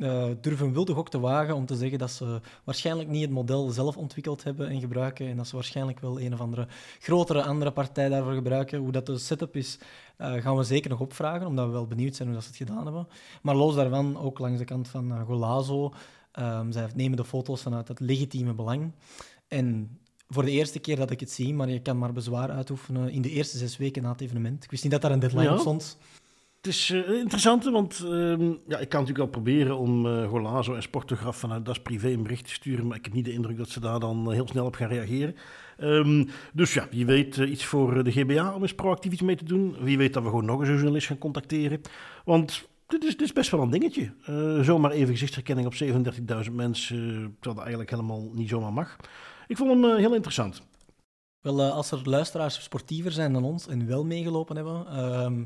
eh, durf een wilde gok te wagen om te zeggen dat ze waarschijnlijk niet het model zelf ontwikkeld hebben en gebruiken en dat ze waarschijnlijk wel een of andere grotere andere partij daarvoor gebruiken. Hoe dat de setup is, eh, gaan we zeker nog opvragen, omdat we wel benieuwd zijn hoe dat ze het gedaan hebben. Maar los daarvan, ook langs de kant van eh, Golazo, ehm, zij nemen de foto's vanuit het legitieme belang. En voor de eerste keer dat ik het zie, maar je kan maar bezwaar uitoefenen in de eerste zes weken na het evenement. Ik wist niet dat daar een deadline Ja. op stond. Het is eh, interessant, want ehm, ja, ik kan natuurlijk al proberen om eh Golazo en Sportograf vanuit Das Privé een bericht te sturen, maar ik heb niet de indruk dat ze daar dan eh, heel snel op gaan reageren. Ehm, dus ja, wie weet iets voor de GBA om eens proactief iets mee te doen. Wie weet dat we gewoon nog eens een journalist gaan contacteren. Want dit is, dit is best wel een dingetje. Zomaar even gezichtsherkenning op 37.000 mensen, terwijl dat eigenlijk helemaal niet zomaar mag. Ik vond hem eh, heel interessant. Wel, eh, als er luisteraars sportiever zijn dan ons en wel meegelopen hebben, ehm,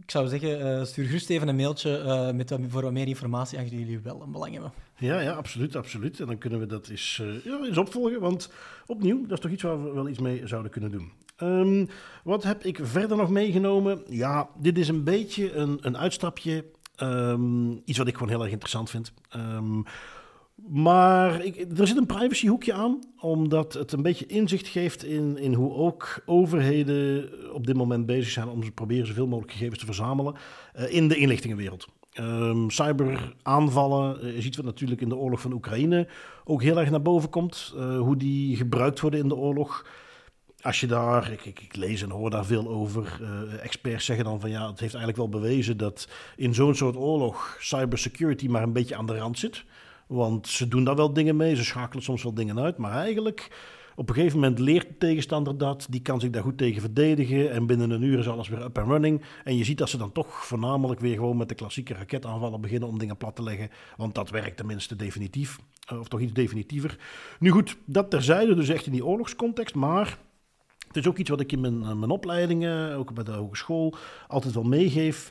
ik zou zeggen, eh, stuur gerust even een mailtje met wat, voor wat meer informatie, aangezien jullie wel een belang hebben. Ja, ja, absoluut, absoluut. En dan kunnen we dat eens, ja, eens opvolgen, want opnieuw, dat is toch iets waar we wel iets mee zouden kunnen doen. Ehm, wat heb ik verder nog meegenomen? Ja, dit is een beetje een, een uitstapje. Ehm, iets wat ik gewoon heel erg interessant vind. Maar ik, er zit een privacyhoekje aan, omdat het een beetje inzicht geeft in, in hoe ook overheden op dit moment bezig zijn om ze proberen zoveel mogelijk gegevens te verzamelen eh, in de inlichtingenwereld. Ehm cyberaanvallen eh, is iets wat natuurlijk in de oorlog van Oekraïne ook heel erg naar boven komt. Eh, hoe die gebruikt worden in de oorlog. Als je daar, ik, ik, ik lees en hoor daar veel over. experts zeggen dan van ja, het heeft eigenlijk wel bewezen dat in zo'n soort oorlog cybersecurity maar een beetje aan de rand zit. Want ze doen daar wel dingen mee, ze schakelen soms wel dingen uit. Maar eigenlijk, op een gegeven moment leert de tegenstander dat. Die kan zich daar goed tegen verdedigen. En binnen een uur is alles weer up and running. En je ziet dat ze dan toch voornamelijk weer gewoon met de klassieke raketaanvallen beginnen om dingen plat te leggen. Want dat werkt tenminste definitief. Eh, Of toch iets definitiever. Nu goed, dat terzijde, dus echt in die oorlogscontext. Maar het is ook iets wat ik in mijn, eh, mijn opleidingen, ook bij de hogeschool, altijd wel meegeef.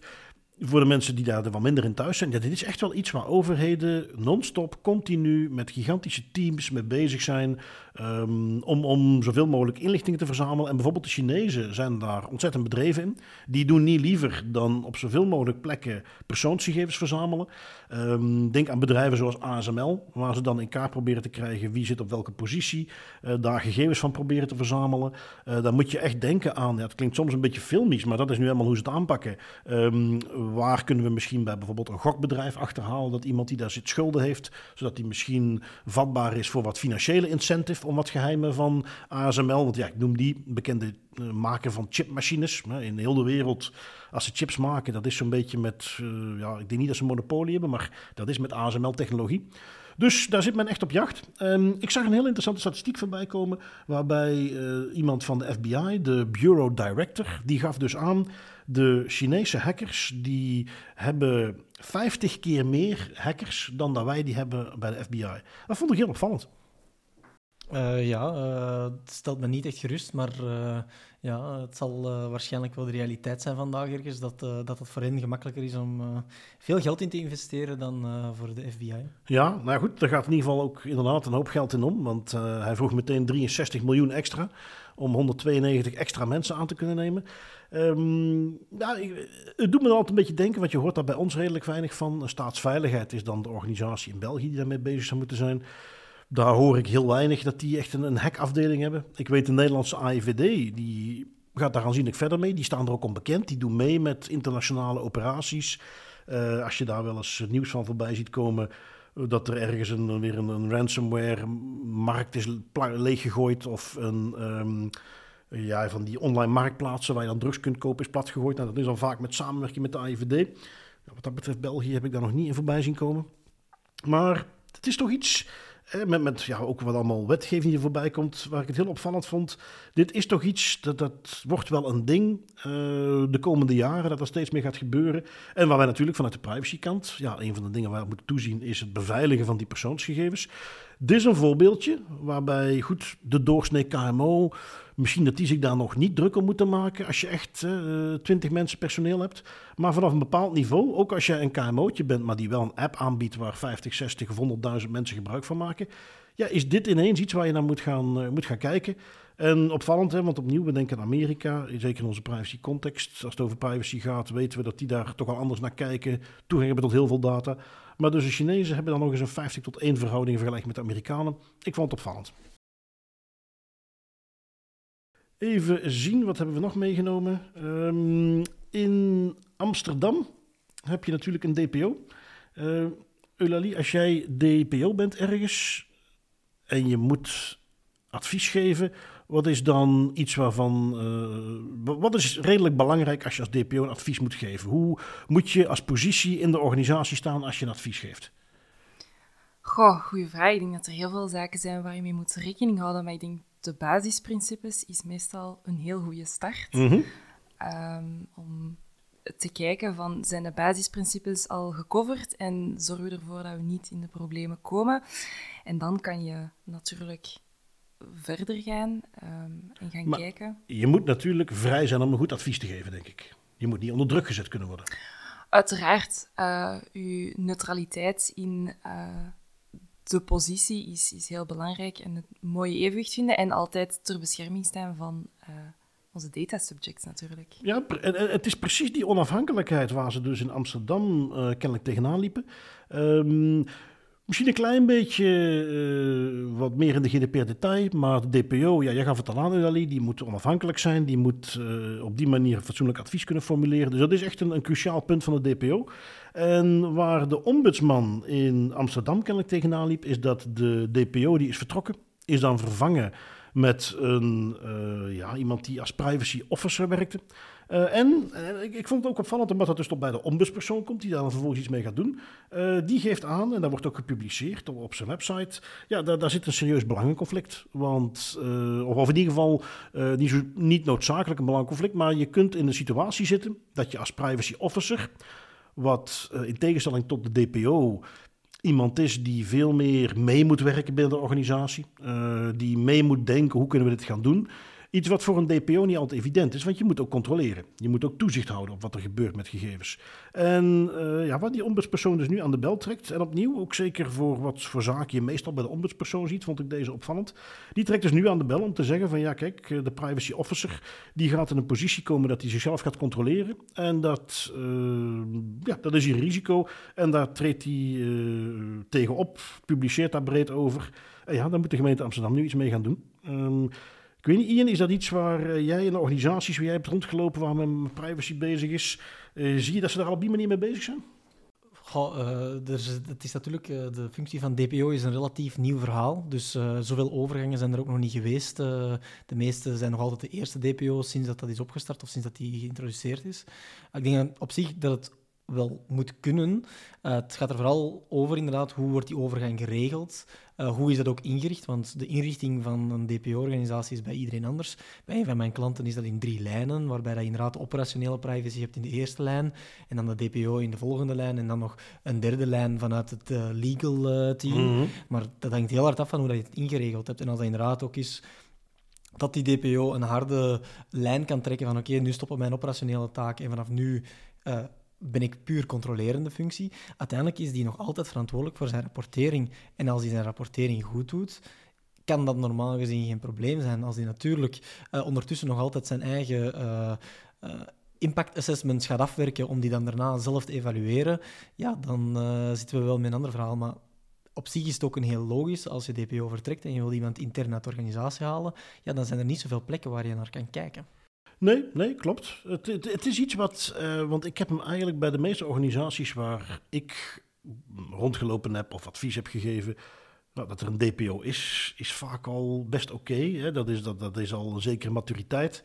Voor de mensen die daar wat minder in thuis zijn. Ja, dit is echt wel iets waar overheden non-stop, continu, met gigantische teams mee bezig zijn. Ehm, om, om zoveel mogelijk inlichtingen te verzamelen. En bijvoorbeeld de Chinezen zijn daar ontzettend bedreven in. Die doen niet liever dan op zoveel mogelijk plekken persoonsgegevens verzamelen. Ehm, denk aan bedrijven zoals ASML, waar ze dan in kaart proberen te krijgen wie zit op welke positie. eh, daar gegevens van proberen te verzamelen. Eh, dan moet je echt denken aan, ja, het klinkt soms een beetje filmisch, maar dat is nu helemaal hoe ze het aanpakken. Ehm, waar kunnen we misschien bij bijvoorbeeld een gokbedrijf achterhalen dat iemand die daar zit schulden heeft, zodat die misschien vatbaar is voor wat financiële incentive om wat geheimen van ASML. Want ja, ik noem die bekende eh, maker van chipmachines in heel de wereld. Als ze chips maken, dat is zo'n beetje met, eh, ja, ik denk niet dat ze een monopolie hebben, maar dat is met ASML-technologie. Dus daar zit men echt op jacht. Ehm, ik zag een heel interessante statistiek voorbij komen, waarbij eh, iemand van de FBI, de Bureau Director, die gaf dus aan, de Chinese hackers, die hebben 50 keer meer hackers dan dat wij die hebben bij de FBI. Dat vond ik heel opvallend. Eh, ja, eh, het stelt me niet echt gerust, maar eh, ja, het zal waarschijnlijk wel de realiteit zijn vandaag ergens, dat, dat het voor hen gemakkelijker is om veel geld in te investeren dan voor de FBI. Ja, nou goed, daar gaat in ieder geval ook inderdaad een hoop geld in om. Want hij vroeg meteen 63 miljoen extra om 192 extra mensen aan te kunnen nemen. Ehm, ja, het doet me altijd een beetje denken, want je hoort daar bij ons redelijk weinig van. Staatsveiligheid is dan de organisatie in België die daarmee bezig zou moeten zijn. Daar hoor ik heel weinig dat die echt een, een hackafdeling hebben. Ik weet de Nederlandse AIVD, die gaat daar aanzienlijk verder mee. Die staan er ook onbekend. Die doen mee met internationale operaties. Uh, als je daar wel eens nieuws van voorbij ziet komen dat er ergens een, weer een, een ransomware-markt is leeggegooid of een, um, ja, van die online marktplaatsen waar je dan drugs kunt kopen is platgegooid. Nou, dat is dan vaak met samenwerking met de AIVD. Wat dat betreft België heb ik daar nog niet in voorbij zien komen. Maar het is toch iets met, met ja, ook wat allemaal wetgeving die voorbij komt, waar ik het heel opvallend vond. Dit is toch iets, dat, dat wordt wel een ding uh, de komende jaren, dat er steeds meer gaat gebeuren. En waar wij natuurlijk vanuit de privacykant, ja, een van de dingen waar we moeten toezien, is het beveiligen van die persoonsgegevens. Dit is een voorbeeldje waarbij goed de doorsnee KMO Misschien dat die zich daar nog niet druk om moeten maken als je echt uh, 20 mensen personeel hebt. Maar vanaf een bepaald niveau, ook als je een KMO'tje bent, maar die wel een app aanbiedt waar 50, 60 of 100.000 mensen gebruik van maken. Ja, is dit ineens iets waar je naar moet gaan, uh, moet gaan kijken? En opvallend, hè, want opnieuw, we denken aan Amerika, zeker in onze privacy context. Als het over privacy gaat, weten we dat die daar toch al anders naar kijken. Toegang hebben tot heel veel data. Maar dus de Chinezen hebben dan nog eens een 50 tot 1 verhouding vergelijking met de Amerikanen. Ik vond het opvallend. Even zien, wat hebben we nog meegenomen? Um, in Amsterdam heb je natuurlijk een DPO. Uh, eh, Eulalie, als jij DPO bent ergens en je moet advies geven, wat is dan iets waarvan. Uh, wat is redelijk belangrijk als je als DPO een advies moet geven? Hoe moet je als positie in de organisatie staan als je een advies geeft? Goh, goede vraag. Ik denk dat er heel veel zaken zijn waar je mee moet rekening houden. Maar ik denk de basisprincipes is meestal een heel goede start. Mhm. Ehm, om te kijken van, zijn de basisprincipes al gecoverd en zorgen we ervoor dat we niet in de problemen komen. En dan kan je natuurlijk verder gaan um, en gaan kijken. Je moet natuurlijk vrij zijn om een goed advies te geven, denk ik. Je moet niet onder druk gezet kunnen worden. Uiteraard, uh, uw neutraliteit in uh, de positie is, is heel belangrijk en het mooie evenwicht vinden en altijd ter bescherming staan van uh, onze data subjects natuurlijk. Ja, en, het is precies die onafhankelijkheid waar ze dus in Amsterdam uh, kennelijk tegenaan liepen. Um, Misschien een klein beetje uh, wat meer in de GDPR-detail, maar de DPO, ja, jij gaf het al aan, Ali, die moet onafhankelijk zijn, die moet op die manier fatsoenlijk advies kunnen formuleren. Dus dat is echt een, een, cruciaal punt van de DPO. En waar de ombudsman in Amsterdam kennelijk tegenaan liep, is dat de DPO die is vertrokken, is dan vervangen met een, uh, ja, iemand die als privacy officer werkte. Uh, en uh, ik, ik, vond het ook opvallend, omdat dat dus tot bij de ombudspersoon komt, die daar dan vervolgens iets mee gaat doen. Die geeft aan, en dat wordt ook gepubliceerd op, op zijn website, ja, daar, daar, zit een serieus belangenconflict. Want, of, of, in ieder geval niet, zo, niet noodzakelijk een belangenconflict, maar je kunt in de situatie zitten dat je als privacy officer, wat in tegenstelling tot de DPO iemand is die veel meer mee moet werken binnen de organisatie. Uh, die mee moet denken, hoe kunnen we dit gaan doen? Iets wat voor een DPO niet altijd evident is, want je moet ook controleren. Je moet ook toezicht houden op wat er gebeurt met gegevens. En uh, ja, wat die ombudspersoon dus nu aan de bel trekt, en opnieuw ook zeker voor wat voor zaken je meestal bij de ombudspersoon ziet, vond ik deze opvallend. Die trekt dus nu aan de bel om te zeggen van ja, kijk, de privacy officer die gaat in een positie komen dat hij zichzelf gaat controleren. En dat, uh, ja, dat is een risico. En daar treedt hij uh, tegenop, publiceert daar breed over. En ja, daar moet de gemeente Amsterdam nu iets mee gaan doen. Um, ik weet niet, Ian, is dat iets waar uh, jij in de organisaties waar jij hebt rondgelopen, waar men privacy bezig is, uh, zie je dat ze daar op die manier mee bezig zijn? Is, het is natuurlijk, de functie van DPO is een relatief nieuw verhaal. Dus zoveel overgangen zijn er ook nog niet geweest. de meeste zijn nog altijd de eerste DPO's sinds dat dat is opgestart of sinds dat die geïntroduceerd is. Ik denk op zich dat het wel moet kunnen. Uh, het gaat er vooral over inderdaad hoe wordt die overgang geregeld. Uh, hoe is dat ook ingericht? Want de inrichting van een DPO-organisatie is bij iedereen anders. Bij een van mijn klanten is dat in drie lijnen, waarbij je inderdaad de operationele privacy hebt in de eerste lijn, en dan de DPO in de volgende lijn, en dan nog een derde lijn vanuit het uh, legal team. Mhm. Maar dat hangt heel hard af van hoe dat je het ingeregeld hebt. En als dat inderdaad ook is dat die DPO een harde lijn kan trekken van oké, nu stoppen mijn operationele taak en vanaf nu ben ik puur controlerende functie. Uiteindelijk is die nog altijd verantwoordelijk voor zijn rapportering. En als hij zijn rapportering goed doet, kan dat normaal gezien geen probleem zijn. Als hij natuurlijk uh, ondertussen nog altijd zijn eigen uh, impact assessments gaat afwerken om die dan daarna zelf te evalueren, ja, dan zitten we wel met een ander verhaal. Maar op zich is het ook een heel logisch, als je DPO vertrekt en je wil iemand intern uit de organisatie halen, ja, dan zijn er niet zoveel plekken waar je naar kan kijken. Nee, nee, klopt. Het, het, is iets wat, uh, want ik heb hem eigenlijk bij de meeste organisaties waar ik rondgelopen heb of advies heb gegeven, nou, dat er een DPO is, is vaak al best oké. dat, is, dat, dat is al een zekere maturiteit.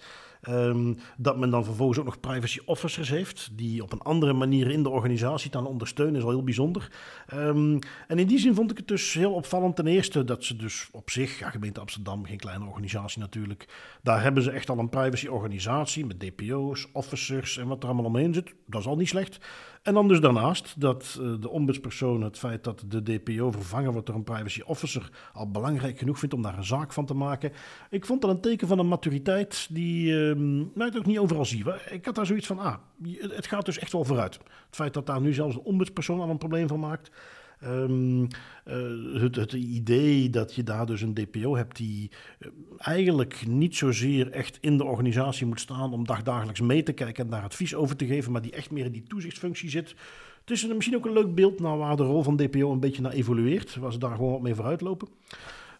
Um, dat men dan vervolgens ook nog privacy officers heeft, die op een andere manier in de organisatie dan ondersteunen, is al heel bijzonder. Um, en in die zin vond ik het dus heel opvallend. Ten eerste dat ze dus op zich, ja, gemeente Amsterdam, geen kleine organisatie natuurlijk, daar hebben ze echt al een privacy organisatie met DPO's, officers en wat er allemaal omheen zit. Dat is al niet slecht. En dan dus daarnaast dat uh, de ombudspersoon het feit dat de DPO vervangen wordt door een privacy officer al belangrijk genoeg vindt om daar een zaak van te maken. Ik vond dat een teken van een maturiteit die uh, nou, ik ook niet overal zie. Ik had daar zoiets van, ah, het gaat dus echt wel vooruit. Het feit dat daar nu zelfs een ombudspersoon al een probleem van maakt. Um, uh, het, idee dat je daar dus een DPO hebt die uh, eigenlijk niet zozeer echt in de organisatie moet staan om dagdagelijks mee te kijken en daar advies over te geven, maar die echt meer in die toezichtsfunctie zit. Het is misschien ook een leuk beeld naar waar de rol van DPO een beetje naar evolueert, waar ze daar gewoon wat mee vooruit lopen.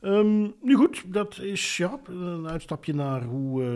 Um, nu goed, dat is ja, een uitstapje naar hoe uh,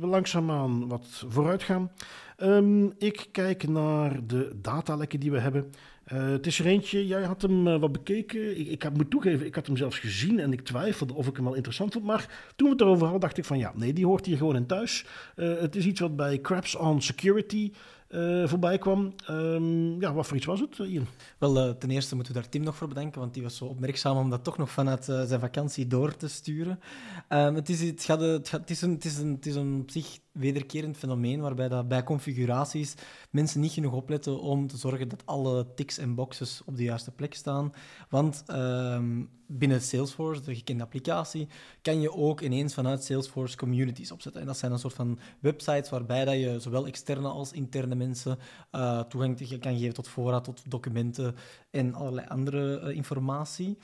we langzaamaan wat vooruit gaan. Um, ik kijk naar de datalekken die we hebben. Uh, het is er eentje, jij had hem uh, wat bekeken. Ik, ik moet toegeven, ik had hem zelfs gezien en ik twijfelde of ik hem wel interessant vond. Maar toen we het erover hadden, dacht ik van ja, nee, die hoort hier gewoon in thuis. Uh, het is iets wat bij Craps on Security uh, voorbij kwam. Um, ja, wat voor iets was het, Ian? Wel, uh, ten eerste moeten we daar Tim nog voor bedanken, want die was zo opmerkzaam om dat toch nog vanuit zijn vakantie door te sturen. Um, het, is, het, gaat, het, is een, het, is een, het is een op zich wederkerend fenomeen waarbij dat bij configuraties mensen niet genoeg opletten om te zorgen dat alle ticks en boxes op de juiste plek staan. Want um, binnen Salesforce, de gekende applicatie, kan je ook ineens vanuit Salesforce communities opzetten. En dat zijn een soort van websites waarbij dat je zowel externe als interne mensen uh, toegang kan geven tot voorraad, tot documenten en allerlei andere uh, informatie.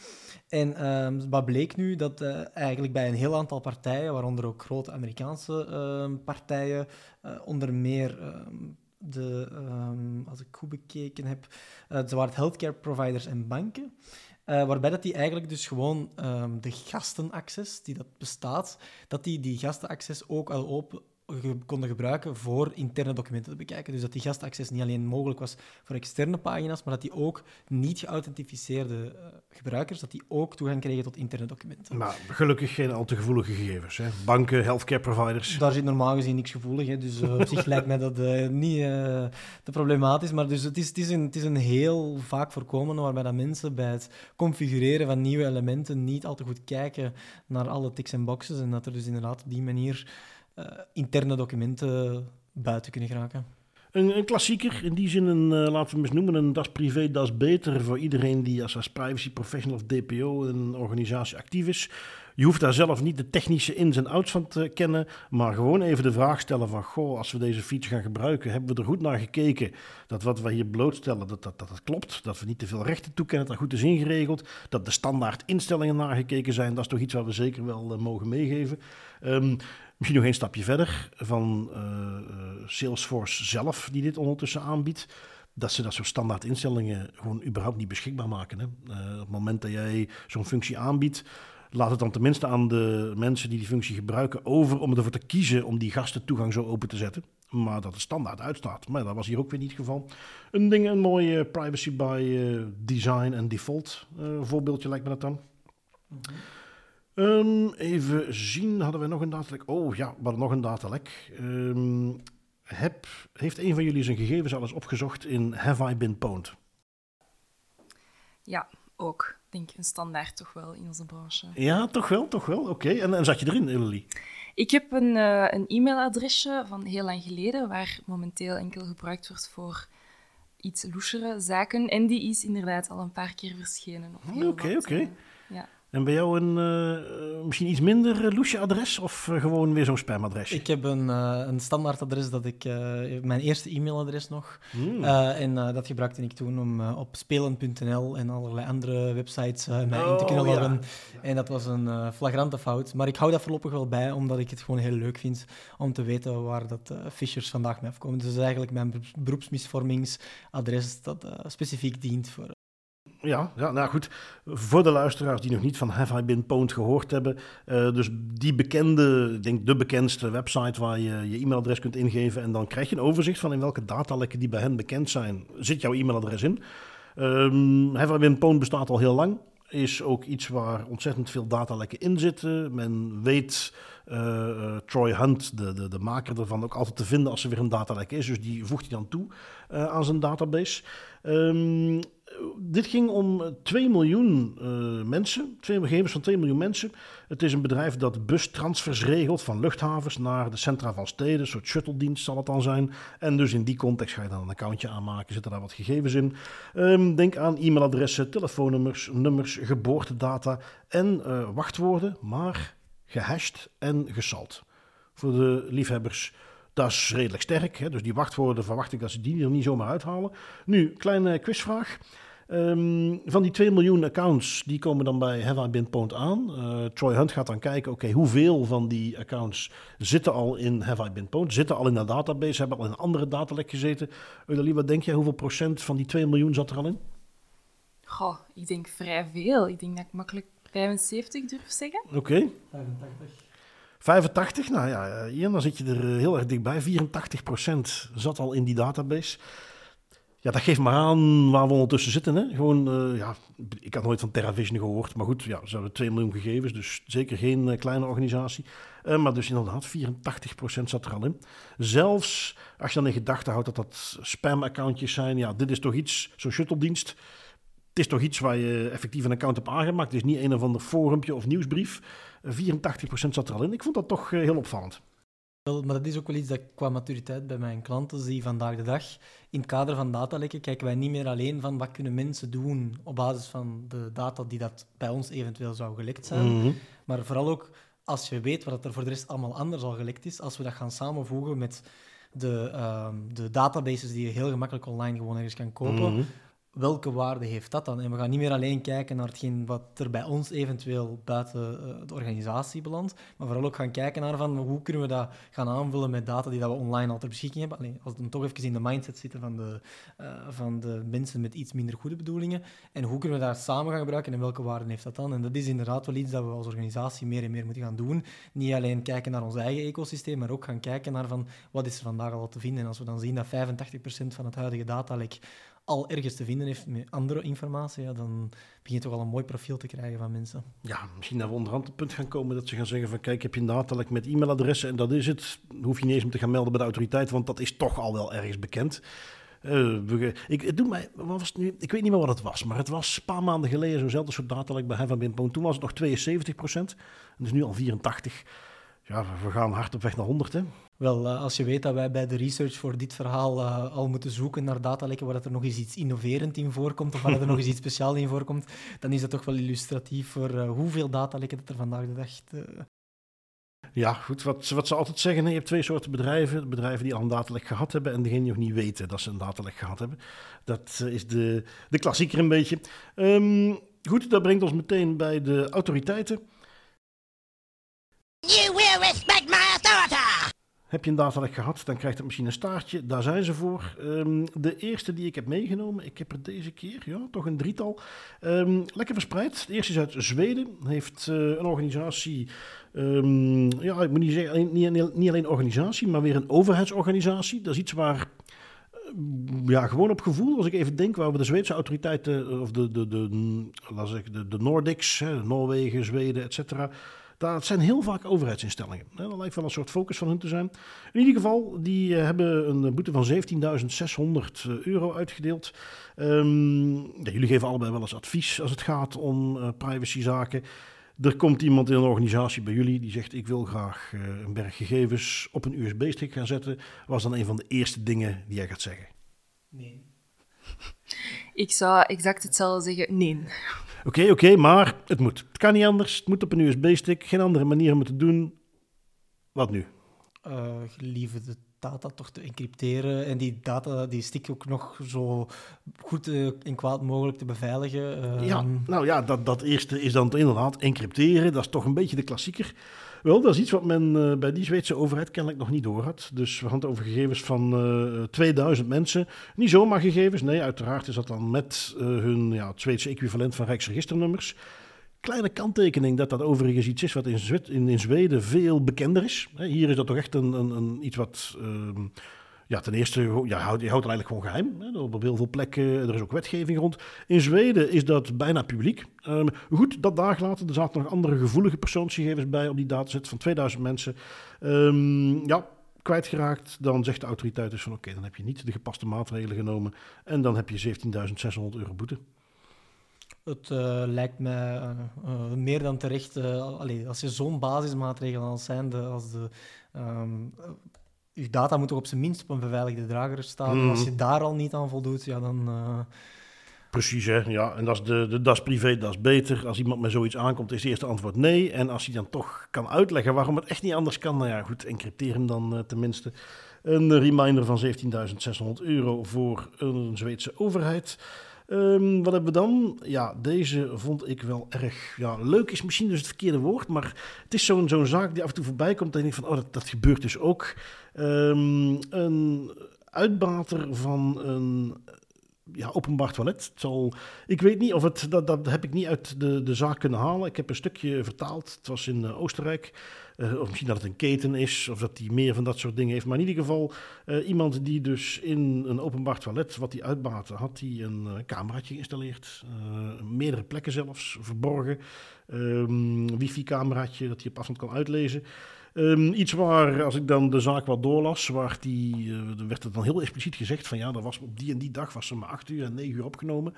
En um, wat bleek nu? Dat uh, eigenlijk bij een heel aantal partijen, waaronder ook grote Amerikaanse partijen, onder meer de, um, als ik goed bekeken heb, ze waren het healthcare providers en banken. Uh, waarbij dat die eigenlijk dus gewoon um, de gastenaccess die dat bestaat, dat die die gastenaccess ook al open, konden gebruiken voor interne documenten te bekijken. Dus dat die gastaccess niet alleen mogelijk was voor externe pagina's, maar dat die ook niet geauthentificeerde uh, gebruikers, dat die ook toegang kregen tot interne documenten. Maar gelukkig geen al te gevoelige gegevens. Hè? Banken, healthcare providers. Daar zit normaal gezien niks gevoelig. Hè? Dus uh, op zich lijkt mij dat uh, niet te problematisch. Maar dus het, is, het, is een, het is een heel vaak voorkomende waarbij dat mensen bij het configureren van nieuwe elementen niet al te goed kijken naar alle ticks en boxes. En dat er dus inderdaad op die manier interne documenten buiten kunnen geraken. Een, een, klassieker, in die zin een, uh, laten we hem eens noemen, een das privé, das beter voor iedereen die als, privacy professional of DPO in een organisatie actief is. Je hoeft daar zelf niet de technische ins en outs van te kennen, maar gewoon even de vraag stellen van, goh, als we deze feature gaan gebruiken, hebben we er goed naar gekeken dat wat we hier blootstellen, dat dat, dat, klopt, dat we niet te veel rechten toekennen, dat dat goed is ingeregeld, dat de standaard instellingen nagekeken zijn, dat is toch iets wat we zeker wel uh, mogen meegeven. Um, Misschien nog een stapje verder van uh, Salesforce zelf, die dit ondertussen aanbiedt. Dat ze dat soort standaard instellingen gewoon überhaupt niet beschikbaar maken. Hè. Uh, op het moment dat jij zo'n functie aanbiedt, laat het dan tenminste aan de mensen die die functie gebruiken over om ervoor te kiezen om die gasten toegang zo open te zetten. Maar dat het standaard uitstaat. Maar dat was hier ook weer niet het geval. Een ding, een mooi privacy by design en default voorbeeldje lijkt me dat dan. -hmm. Um, even zien, hadden we nog een datalek? Oh ja, we nog een datalek. Um, heb, heeft een van jullie zijn gegevens al eens opgezocht in Have I Been Pwned? Ja, ook. Ik denk een standaard toch wel in onze branche. Ja, toch wel, toch wel. Oké, okay. en, en zat je erin, Lily? Ik heb een, uh, een e-mailadresje van heel lang geleden, waar momenteel enkel gebruikt wordt voor iets loesere zaken. En die is inderdaad al een paar keer verschenen. Oké, oké. Okay, uh, ja. En bij jou een uh, misschien iets minder uh, loesje adres of uh, gewoon weer zo'n spamadresje? Ik heb een, een standaard adres dat ik, mijn eerste e-mailadres nog. Mm. en dat gebruikte ik toen om op spelen.nl en allerlei andere websites mij oh, in te kunnen loggen. Ja. En dat was een flagrante fout. Maar ik hou dat voorlopig wel bij, omdat ik het gewoon heel leuk vind om te weten waar dat fishers vandaag mee afkomen. Dus dat is eigenlijk mijn beroepsmisvormingsadres dat specifiek dient voor Ja, ja, nou goed. Voor de luisteraars die nog niet van Have I Been Pwned gehoord hebben. Uh, dus die bekende, ik denk de bekendste website waar je je e-mailadres kunt ingeven. En dan krijg je een overzicht van in welke datalekken die bij hen bekend zijn. Zit jouw e-mailadres in? Um, Have I Been Pwned bestaat al heel lang. Is ook iets waar ontzettend veel datalekken in zitten. Men weet uh, Troy Hunt, de, de, de maker ervan, ook altijd te vinden als er weer een datalek is. Dus die voegt hij dan toe uh, aan zijn database. Um, dit ging om 2 miljoen uh, mensen, twee gegevens van 2 miljoen mensen. Het is een bedrijf dat bustransfers regelt van luchthavens naar de centra van steden. Een soort shuttle-dienst zal het dan zijn. En dus in die context ga je dan een accountje aanmaken, zitten daar wat gegevens in. Um, denk aan e-mailadressen, telefoonnummers, nummers, geboortedata en uh, wachtwoorden, maar gehashed en gesalt. Voor de liefhebbers dat is redelijk sterk. Hè? Dus die wachtwoorden verwacht ik dat ze die er niet zomaar uithalen. Nu, kleine quizvraag. Um, van die 2 miljoen accounts, die komen dan bij Have I Been Pwned aan. Uh, Troy Hunt gaat dan kijken, oké, okay, hoeveel van die accounts zitten al in Have I Been Pwned? Zitten al in de database, hebben al in een andere datalek gezeten. Eulalie, wat denk jij, hoeveel procent van die 2 miljoen zat er al in? Goh, ik denk vrij veel. Ik denk dat ik makkelijk 75 durf zeggen. Oké. Okay. 85. 85, nou ja, Ian, dan zit je er heel erg dichtbij. 84% zat al in die database. Ja, dat geeft maar aan waar we ondertussen zitten. Hè? Gewoon, uh, ja, ik had nooit van TerraVision gehoord. Maar goed, ja, ze hebben 2 miljoen gegevens. Dus zeker geen uh, kleine organisatie. Uh, maar dus inderdaad, 84% zat er al in. Zelfs als je dan in gedachten houdt dat dat spam-accountjes zijn. Ja, dit is toch iets, zo'n shuttle-dienst. Het is toch iets waar je effectief een account hebt aangemaakt. Het is niet een of ander forumpje of nieuwsbrief. 84% zat er al in. Ik vond dat toch heel opvallend. Maar dat is ook wel iets dat qua maturiteit bij mijn klanten zie vandaag de dag. In het kader van datalekken kijken wij niet meer alleen van wat kunnen mensen doen op basis van de data die dat bij ons eventueel zou gelekt zijn. Mm-hmm. Maar vooral ook als je weet wat er voor de rest allemaal anders al gelekt is, als we dat gaan samenvoegen met de, uh, de databases die je heel gemakkelijk online gewoon ergens kan kopen. Mm-hmm welke waarde heeft dat dan? En we gaan niet meer alleen kijken naar hetgeen wat er bij ons eventueel buiten uh, de organisatie belandt, maar vooral ook gaan kijken naar van hoe kunnen we dat gaan aanvullen met data die dat we online al ter beschikking hebben. Alleen, als we dan toch even in de mindset zitten van de, uh, van de mensen met iets minder goede bedoelingen, en hoe kunnen we dat samen gaan gebruiken en welke waarde heeft dat dan? En dat is inderdaad wel iets dat we als organisatie meer en meer moeten gaan doen. Niet alleen kijken naar ons eigen ecosysteem, maar ook gaan kijken naar van wat is er vandaag al te vinden. En als we dan zien dat 85% van het huidige datalek al ergens te vinden heeft met andere informatie, ja, dan begin je toch al een mooi profiel te krijgen van mensen. Ja, misschien dat we onderhand het punt gaan komen dat ze gaan zeggen van kijk, heb je een datalek met e-mailadressen en dat is het. Hoef je niet eens om te gaan melden bij de autoriteit, want dat is toch al wel ergens bekend. Uh, ik, het mij, wat was het nu? ik weet niet meer wat het was, maar het was een paar maanden geleden zo'nzelfde soort datalek bij Heaven Toen was het nog 72 procent, en dus nu al 84 ja, we gaan hard op weg naar 100. Hè. Wel, uh, als je weet dat wij bij de research voor dit verhaal uh, al moeten zoeken naar datalekken waar er nog eens iets innoverend in voorkomt of waar er nog eens iets speciaals in voorkomt, dan is dat toch wel illustratief voor uh, hoeveel datalekken dat er vandaag de dag... Ja, goed. Wat, wat ze altijd zeggen, je hebt twee soorten bedrijven. Bedrijven die al een datalek gehad hebben en degene die nog niet weten dat ze een datalek gehad hebben. Dat is de, de klassieker een beetje. Um, goed, dat brengt ons meteen bij de autoriteiten. Heb je een datalek gehad, dan krijgt het misschien een staartje. Daar zijn ze voor. Um, de eerste die ik heb meegenomen, ik heb er deze keer, ja, toch een drietal. Um, lekker verspreid. De eerste is uit Zweden. Heeft uh, een organisatie, um, ja, ik moet niet zeggen, niet, niet, alleen organisatie, maar weer een overheidsorganisatie. Dat is iets waar ja, gewoon op gevoel, als ik even denk, waar we de Zweedse autoriteiten, of de, de, de, laat zeggen, de, de Nordics, hè, Noorwegen, Zweden, et cetera, dat zijn heel vaak overheidsinstellingen. Dat lijkt wel een soort focus van hun te zijn. In ieder geval, die eh, hebben een boete van 17.600 euro uitgedeeld. Ja, jullie geven allebei wel eens advies als het gaat om uh, privacyzaken. Er komt iemand in een organisatie bij jullie die zegt: Ik wil graag een berg gegevens op een USB-stick gaan zetten. Was dan een van de eerste dingen die jij gaat zeggen? Nee. Ik zou exact hetzelfde zeggen: nee. Oké, oké, maar het moet. Het kan niet anders. Het moet op een USB-stick. Geen andere manier om het te doen. Wat nu? Uh, liever de data toch te encrypteren en die data, die stick ook nog zo goed uh, en kwaad mogelijk te beveiligen. Uh, ja, nou ja, dat, dat eerste is dan inderdaad encrypteren. Dat is toch een beetje de klassieker. Wel, dat is iets wat men uh, bij die Zweedse overheid kennelijk nog niet door had. Dus we hadden over gegevens van uh, 2000 mensen. Niet zomaar gegevens, nee, uiteraard is dat dan met uh, hun ja, Zweedse equivalent van Rijksregisternummers. Kleine kanttekening dat dat overigens iets is wat in, Zwed in, in Zweden veel bekender is. Hier is dat toch echt een, een, een iets wat ehm, ja, ten eerste, ja, je houdt het eigenlijk gewoon geheim. Op heel veel plekken, er is ook wetgeving rond. In Zweden is dat bijna publiek. Um, goed, dat dagen later, er zaten nog andere gevoelige persoonsgegevens bij op die dataset van 2000 mensen. Um, ja, kwijtgeraakt, dan zegt de autoriteit dus van oké, dan heb je niet de gepaste maatregelen genomen en dan heb je 17.600 euro boete. Het uh, lijkt mij uh, uh, meer dan terecht, allee, als je zo'n basismaatregelen als zijn, als de um, je data moet toch op zijn minst op een beveiligde drager staan. Mm. Als je daar al niet aan voldoet, ja, dan... Uh... Precies, hè? ja. En dat is, de, de, dat is privé, dat is beter. Als iemand met zoiets aankomt, is het eerste antwoord nee. En als hij dan toch kan uitleggen waarom het echt niet anders kan, nou ja, goed, encrypteer hem dan uh, tenminste. Een reminder van 17.600 euro voor een Zweedse overheid. Um, wat hebben we dan? Ja, deze vond ik wel erg ja, leuk. Is misschien dus het verkeerde woord, maar het is zo'n zo'n zaak die af en toe voorbij komt. En ik denk van, oh, dat, dat gebeurt dus ook. Um, een uitbater van een ja, openbaar toilet. Ik weet niet of het, dat, dat heb ik niet uit de, de zaak kunnen halen. Ik heb een stukje vertaald. Het was in uh, Oostenrijk. Uh, of misschien dat het een keten is, of dat hij meer van dat soort dingen heeft. Maar in ieder geval, uh, iemand die dus in een openbaar toilet, wat hij uitbaatte, had hij een uh, cameraatje geïnstalleerd. meerdere plekken zelfs, verborgen. Um, wifi-cameraatje dat hij op afstand kan uitlezen. Um, iets waar, als ik dan de zaak wat doorlas, waar die, werd het dan heel expliciet gezegd van ja, dat was op die en die dag was ze maar 8 uur en 9 uur opgenomen.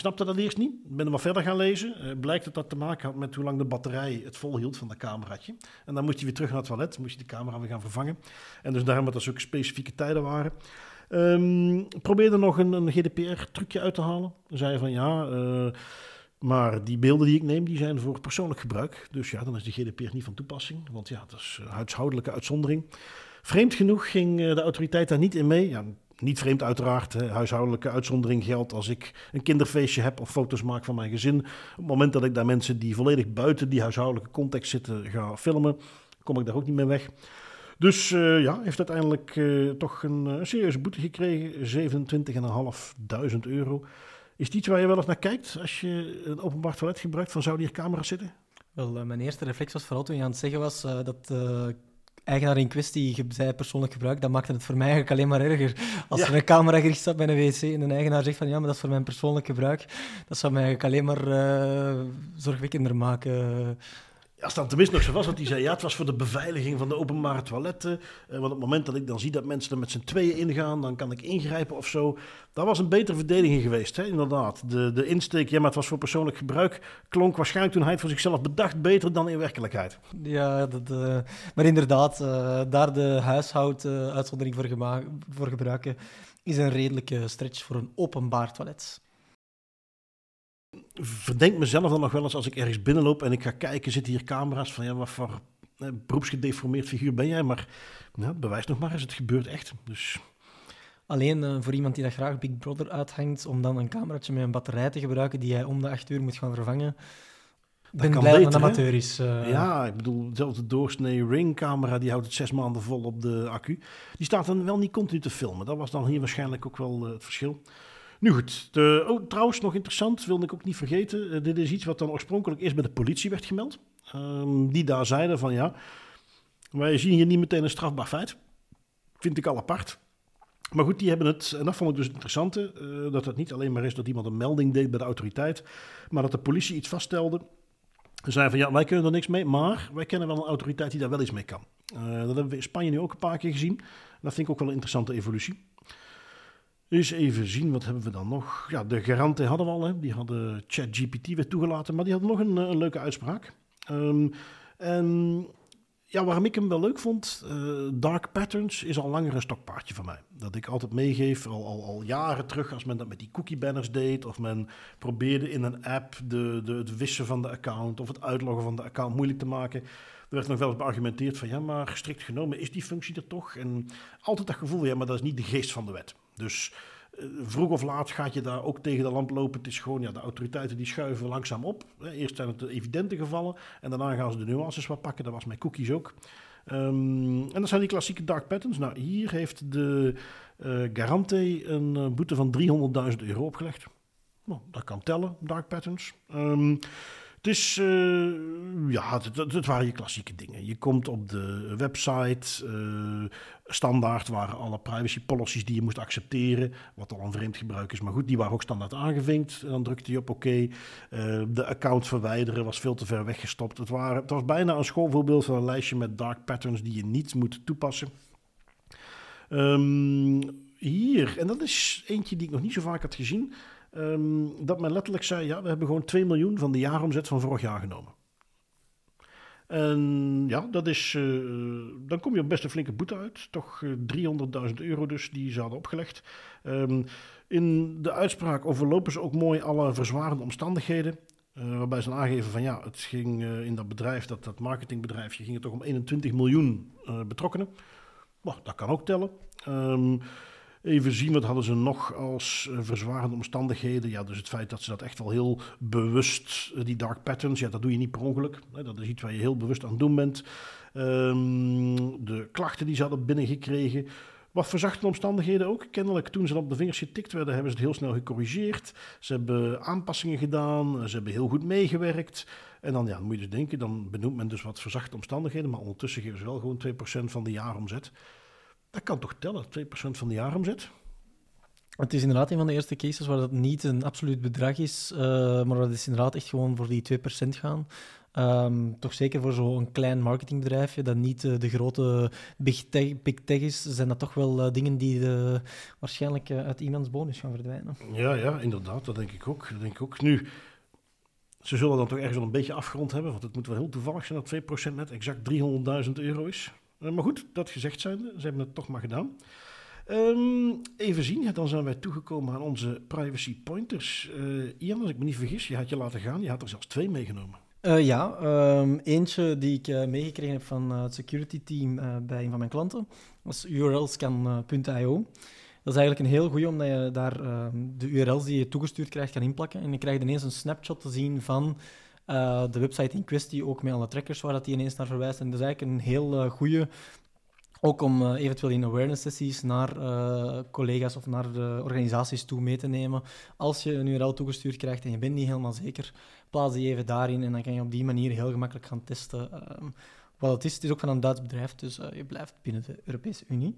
Snapte dat eerst niet. Ik ben er verder gaan lezen. Uh, blijkt dat dat te maken had met hoe lang de batterij het volhield van dat cameraatje. En dan moest je weer terug naar het toilet, moest je de camera weer gaan vervangen. En dus daarom dat er zulke specifieke tijden waren. Um, probeerde nog een, een GDPR-trucje uit te halen. Zei van ja, uh, maar die beelden die ik neem, die zijn voor persoonlijk gebruik. Dus ja, dan is de GDPR niet van toepassing. Want ja, dat is een huishoudelijke uitzondering. Vreemd genoeg ging de autoriteit daar niet in mee. Ja, niet vreemd uiteraard, huishoudelijke uitzondering geldt als ik een kinderfeestje heb of foto's maak van mijn gezin. Op het moment dat ik daar mensen die volledig buiten die huishoudelijke context zitten ga filmen, kom ik daar ook niet mee weg. Dus uh, ja, heeft uiteindelijk uh, toch een, een, serieuze boete gekregen, 27.500 euro. Is het iets waar je wel eens naar kijkt als je een openbaar toilet gebruikt? Van zou hier camera's zitten? Wel, mijn eerste reflex was vooral toen je aan het zeggen was dat eigenaar in kwestie zij persoonlijk gebruikt, dat maakte het voor mij eigenlijk alleen maar erger. Als ja. er een camera gericht staat bij een wc en een eigenaar zegt van ja, maar dat is voor mijn persoonlijk gebruik, dat zou mij eigenlijk alleen maar uh, zorgwekkender maken. Als dat tenminste nog zo was, want hij zei ja, het was voor de beveiliging van de openbare toiletten. Uh, want op het moment dat ik dan zie dat mensen er met z'n tweeën ingaan, dan kan ik ingrijpen of zo. Dat was een betere verdediging geweest, hè? inderdaad. De, de insteek, ja, maar het was voor persoonlijk gebruik, klonk waarschijnlijk toen hij het voor zichzelf bedacht beter dan in werkelijkheid. Ja, dat, uh, maar inderdaad, uh, daar de huishouduitzondering voor, voor gebruiken, is een redelijke stretch voor een openbaar toilet verdenk mezelf dan nog wel eens als ik ergens binnenloop en ik ga kijken, zitten hier camera's van ja, wat voor eh, beroepsgedeformeerd figuur ben jij? Maar bewijs nog maar eens, het gebeurt echt. Dus... Alleen uh, voor iemand die dat graag Big Brother uithangt, om dan een cameraatje met een batterij te gebruiken die hij om de acht uur moet gaan vervangen. Ik ben blij dat een amateur is. Uh... Ja, ik bedoel, zelfs de doorsnee Ring-camera, die houdt het zes maanden vol op de accu. Die staat dan wel niet continu te filmen. Dat was dan hier waarschijnlijk ook wel uh, het verschil. Nu goed, de, oh, trouwens nog interessant, wilde ik ook niet vergeten. Uh, dit is iets wat dan oorspronkelijk eerst bij de politie werd gemeld. Um, die daar zeiden van ja, wij zien hier niet meteen een strafbaar feit. Vind ik al apart. Maar goed, die hebben het, en dat vond ik dus het interessante, uh, dat het niet alleen maar is dat iemand een melding deed bij de autoriteit, maar dat de politie iets vaststelde. Ze zeiden van ja, wij kunnen er niks mee, maar wij kennen wel een autoriteit die daar wel iets mee kan. Uh, dat hebben we in Spanje nu ook een paar keer gezien. Dat vind ik ook wel een interessante evolutie. Dus even zien, wat hebben we dan nog? Ja, de garanten hadden we al, hè. die hadden ChatGPT weer toegelaten, maar die hadden nog een, een leuke uitspraak. Um, en ja, waarom ik hem wel leuk vond, uh, Dark Patterns is al langer een stokpaardje van mij. Dat ik altijd meegeef, al, al, al jaren terug, als men dat met die cookie banners deed, of men probeerde in een app de, de, het wissen van de account of het uitloggen van de account moeilijk te maken. Er werd nog wel eens beargumenteerd van ja, maar strikt genomen is die functie er toch? En altijd dat gevoel, ja, maar dat is niet de geest van de wet. Dus Eh, vroeg of laat gaat je daar ook tegen de lamp lopen. Het is gewoon, ja, de autoriteiten die schuiven langzaam op. Eerst zijn het de evidente gevallen en daarna gaan ze de nuances wat pakken. Dat was met cookies ook. Ehm, en dat zijn die klassieke dark patterns. Nou, hier heeft de uh, een boete van 300.000 euro opgelegd. Nou, dat kan tellen, dark patterns. Um, het is, uh, ja, het, het, waren je klassieke dingen. Je komt op de website, uh, standaard waren alle privacy policies die je moest accepteren, wat al een vreemd gebruik is. Maar goed, die waren ook standaard aangevinkt. En dan drukte je op oké. Uh, de account verwijderen was veel te ver weggestopt. Het, waren, het was bijna een schoolvoorbeeld van een lijstje met dark patterns die je niet moet toepassen. Um, hier, en dat is eentje die ik nog niet zo vaak had gezien. Um, dat men letterlijk zei, ja, we hebben gewoon 2 miljoen van de jaaromzet van vorig jaar genomen. En ja, dat is, uh, dan kom je op best een flinke boete uit. Toch uh, eh, 300.000 euro dus, die ze hadden opgelegd. Um, in de uitspraak overlopen ze ook mooi alle verzwarende omstandigheden. Uh, waarbij ze aangeven van ja, het ging in dat bedrijf, dat, dat marketingbedrijfje, ging het toch om 21 miljoen betrokkenen. Nou, dat kan ook tellen. Um, Even zien, wat hadden ze nog als uh, verzwarende omstandigheden? Ja, dus het feit dat ze dat echt wel heel bewust, uh, die dark patterns, ja, dat doe je niet per ongeluk. Dat is iets waar je heel bewust aan doen bent. Um, de klachten die ze hadden binnengekregen. Wat verzachte omstandigheden ook. Kennelijk toen ze op de vingers getikt werden, hebben ze het heel snel gecorrigeerd. Ze hebben aanpassingen gedaan, ze hebben heel goed meegewerkt. En dan, ja, moet je dus denken, dan benoemt men dus wat verzachte omstandigheden, maar ondertussen geven ze wel gewoon 2% van de jaaromzet. Dat kan toch tellen, 2% van de jaaromzet? Het is inderdaad een van de eerste cases waar dat niet een absoluut bedrag is, uh, maar dat is inderdaad echt gewoon voor die 2% gaan. Um, toch zeker voor zo'n klein marketingbedrijfje dat niet uh, de grote big tech, big tech, is, zijn dat toch wel uh, dingen die waarschijnlijk uit iemands bonus gaan verdwijnen. Ja, ja, inderdaad, dat denk ik ook. Dat denk ik ook. Nu, ze zullen dan toch ergens wel een beetje afgerond hebben, want het moet wel heel toevallig zijn dat 2% net exact 300.000 euro is. Uh, maar goed, dat gezegd zijnde, ze hebben het toch maar gedaan. Um, even zien, dan zijn wij toegekomen aan onze privacy pointers. Uh, Ian, als ik me niet vergis, je had je laten gaan, je had er zelfs twee meegenomen. Uh, ja, um, eentje die ik meegekregen heb van het security team bij een van mijn klanten, was urlscan.io. Dat is eigenlijk een heel goede, omdat je daar ehm, de URL's die je toegestuurd krijgt kan inplakken. En je krijgt ineens een snapshot te zien van uh, de website in kwestie, ook met alle trackers waar dat die ineens naar verwijst. En dat is eigenlijk een heel uh, goede, ook om uh, eventueel in awareness sessies naar collega's of naar de organisaties toe mee te nemen. Als je een URL toegestuurd krijgt en je bent niet helemaal zeker, plaats die even daarin en dan kan je op die manier heel gemakkelijk gaan testen ehm, wat het is. Het is ook van een Duits bedrijf, dus je blijft binnen de Europese Unie.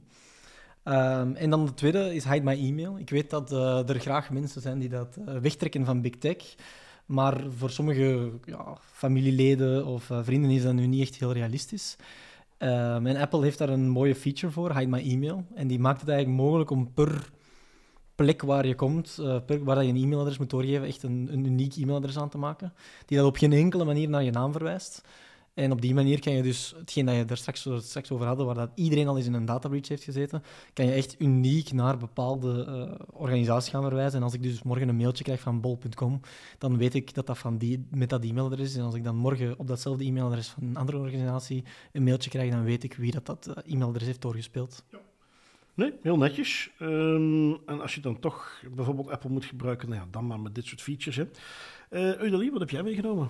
Um, en dan de tweede is Hide My Email. Ik weet dat er graag mensen zijn die dat wegtrekken van Big Tech. Maar voor sommige ja, familieleden of uh, vrienden is dat nu niet echt heel realistisch. Um, Apple heeft daar een mooie feature voor, Hide My Email. En die maakt het eigenlijk mogelijk om per plek waar je komt, uh, per, waar je een e-mailadres moet doorgeven, echt een, een uniek e-mailadres aan te maken. Die dat op geen enkele manier naar je naam verwijst. En op die manier kan je dus, hetgeen dat je er straks, over hadden, waar dat iedereen al eens in een data breach heeft gezeten, kan je echt uniek naar bepaalde uh, organisaties gaan verwijzen. En als ik dus morgen een mailtje krijg van bol.com, dan weet ik dat dat van die, met dat e-mailadres is. En als ik dan morgen op datzelfde e-mailadres van een andere organisatie een mailtje krijg, dan weet ik wie dat, dat uh, e-mailadres heeft doorgespeeld. Ja. Nee, heel netjes. Um, en als je dan toch bijvoorbeeld Apple moet gebruiken, nou ja, dan maar met dit soort features. Hè. Eudalie, wat heb jij meegenomen?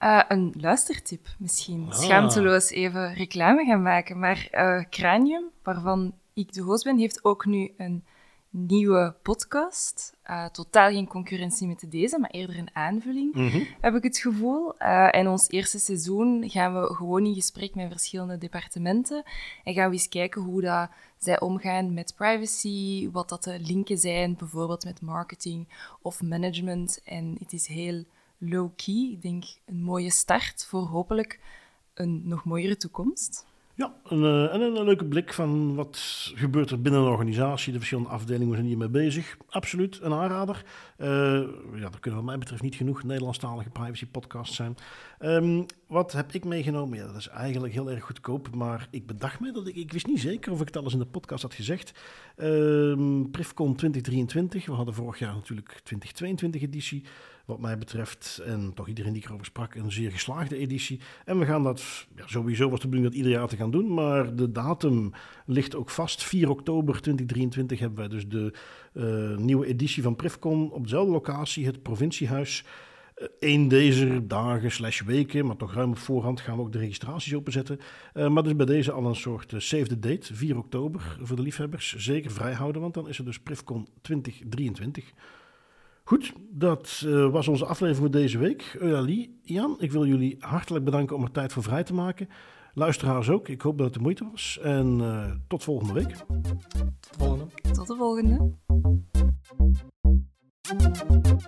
Uh, een luistertip misschien. Ah. Schaamteloos even reclame gaan maken. Maar uh, Cranium, waarvan ik de host ben, heeft ook nu een nieuwe podcast. Uh, totaal geen concurrentie met deze, maar eerder een aanvulling, mm -hmm. heb ik het gevoel. en ons eerste seizoen gaan we gewoon in gesprek met verschillende departementen en gaan we eens kijken hoe dat zij omgaan met privacy, wat dat de linken zijn, bijvoorbeeld met marketing of management. En het is heel low-key. Ik denk een mooie start voor hopelijk een nog mooiere toekomst. Ja, eh, en een, leuke blik van wat gebeurt er binnen een organisatie. De verschillende afdelingen zijn hiermee bezig. Absoluut een aanrader. Uh, ja, er kunnen wat mij betreft niet genoeg Nederlandstalige privacy podcasts zijn. Um, wat heb ik meegenomen? Ja, dat is eigenlijk heel erg goedkoop, maar ik bedacht me dat ik, ik wist niet zeker of ik het alles in de podcast had gezegd. Ehm Prifcon 2023, we hadden vorig jaar natuurlijk 2022 editie, wat mij betreft, en toch iedereen die erover sprak, een zeer geslaagde editie. En we gaan dat, ja, sowieso was de bedoeling dat ieder jaar te gaan doen, maar de datum ligt ook vast. 4 oktober 2023 hebben wij dus de eh, nieuwe editie van Prifcon op dezelfde locatie, het provinciehuis. Eén deze dagen slash weken, maar toch ruim op voorhand gaan we ook de registraties openzetten. Uh, maar dus bij deze al een soort uh, save the date, 4 oktober, voor de liefhebbers. Zeker vrijhouden, want dan is er dus Prifcon 2023. Goed, dat uh, was onze aflevering voor deze week. Eulalie, Jan, ik wil jullie hartelijk bedanken om er tijd voor vrij te maken. Luisteraars ook, ik hoop dat het de moeite was. En tot volgende week. Tot de volgende. Tot de volgende. Thank you.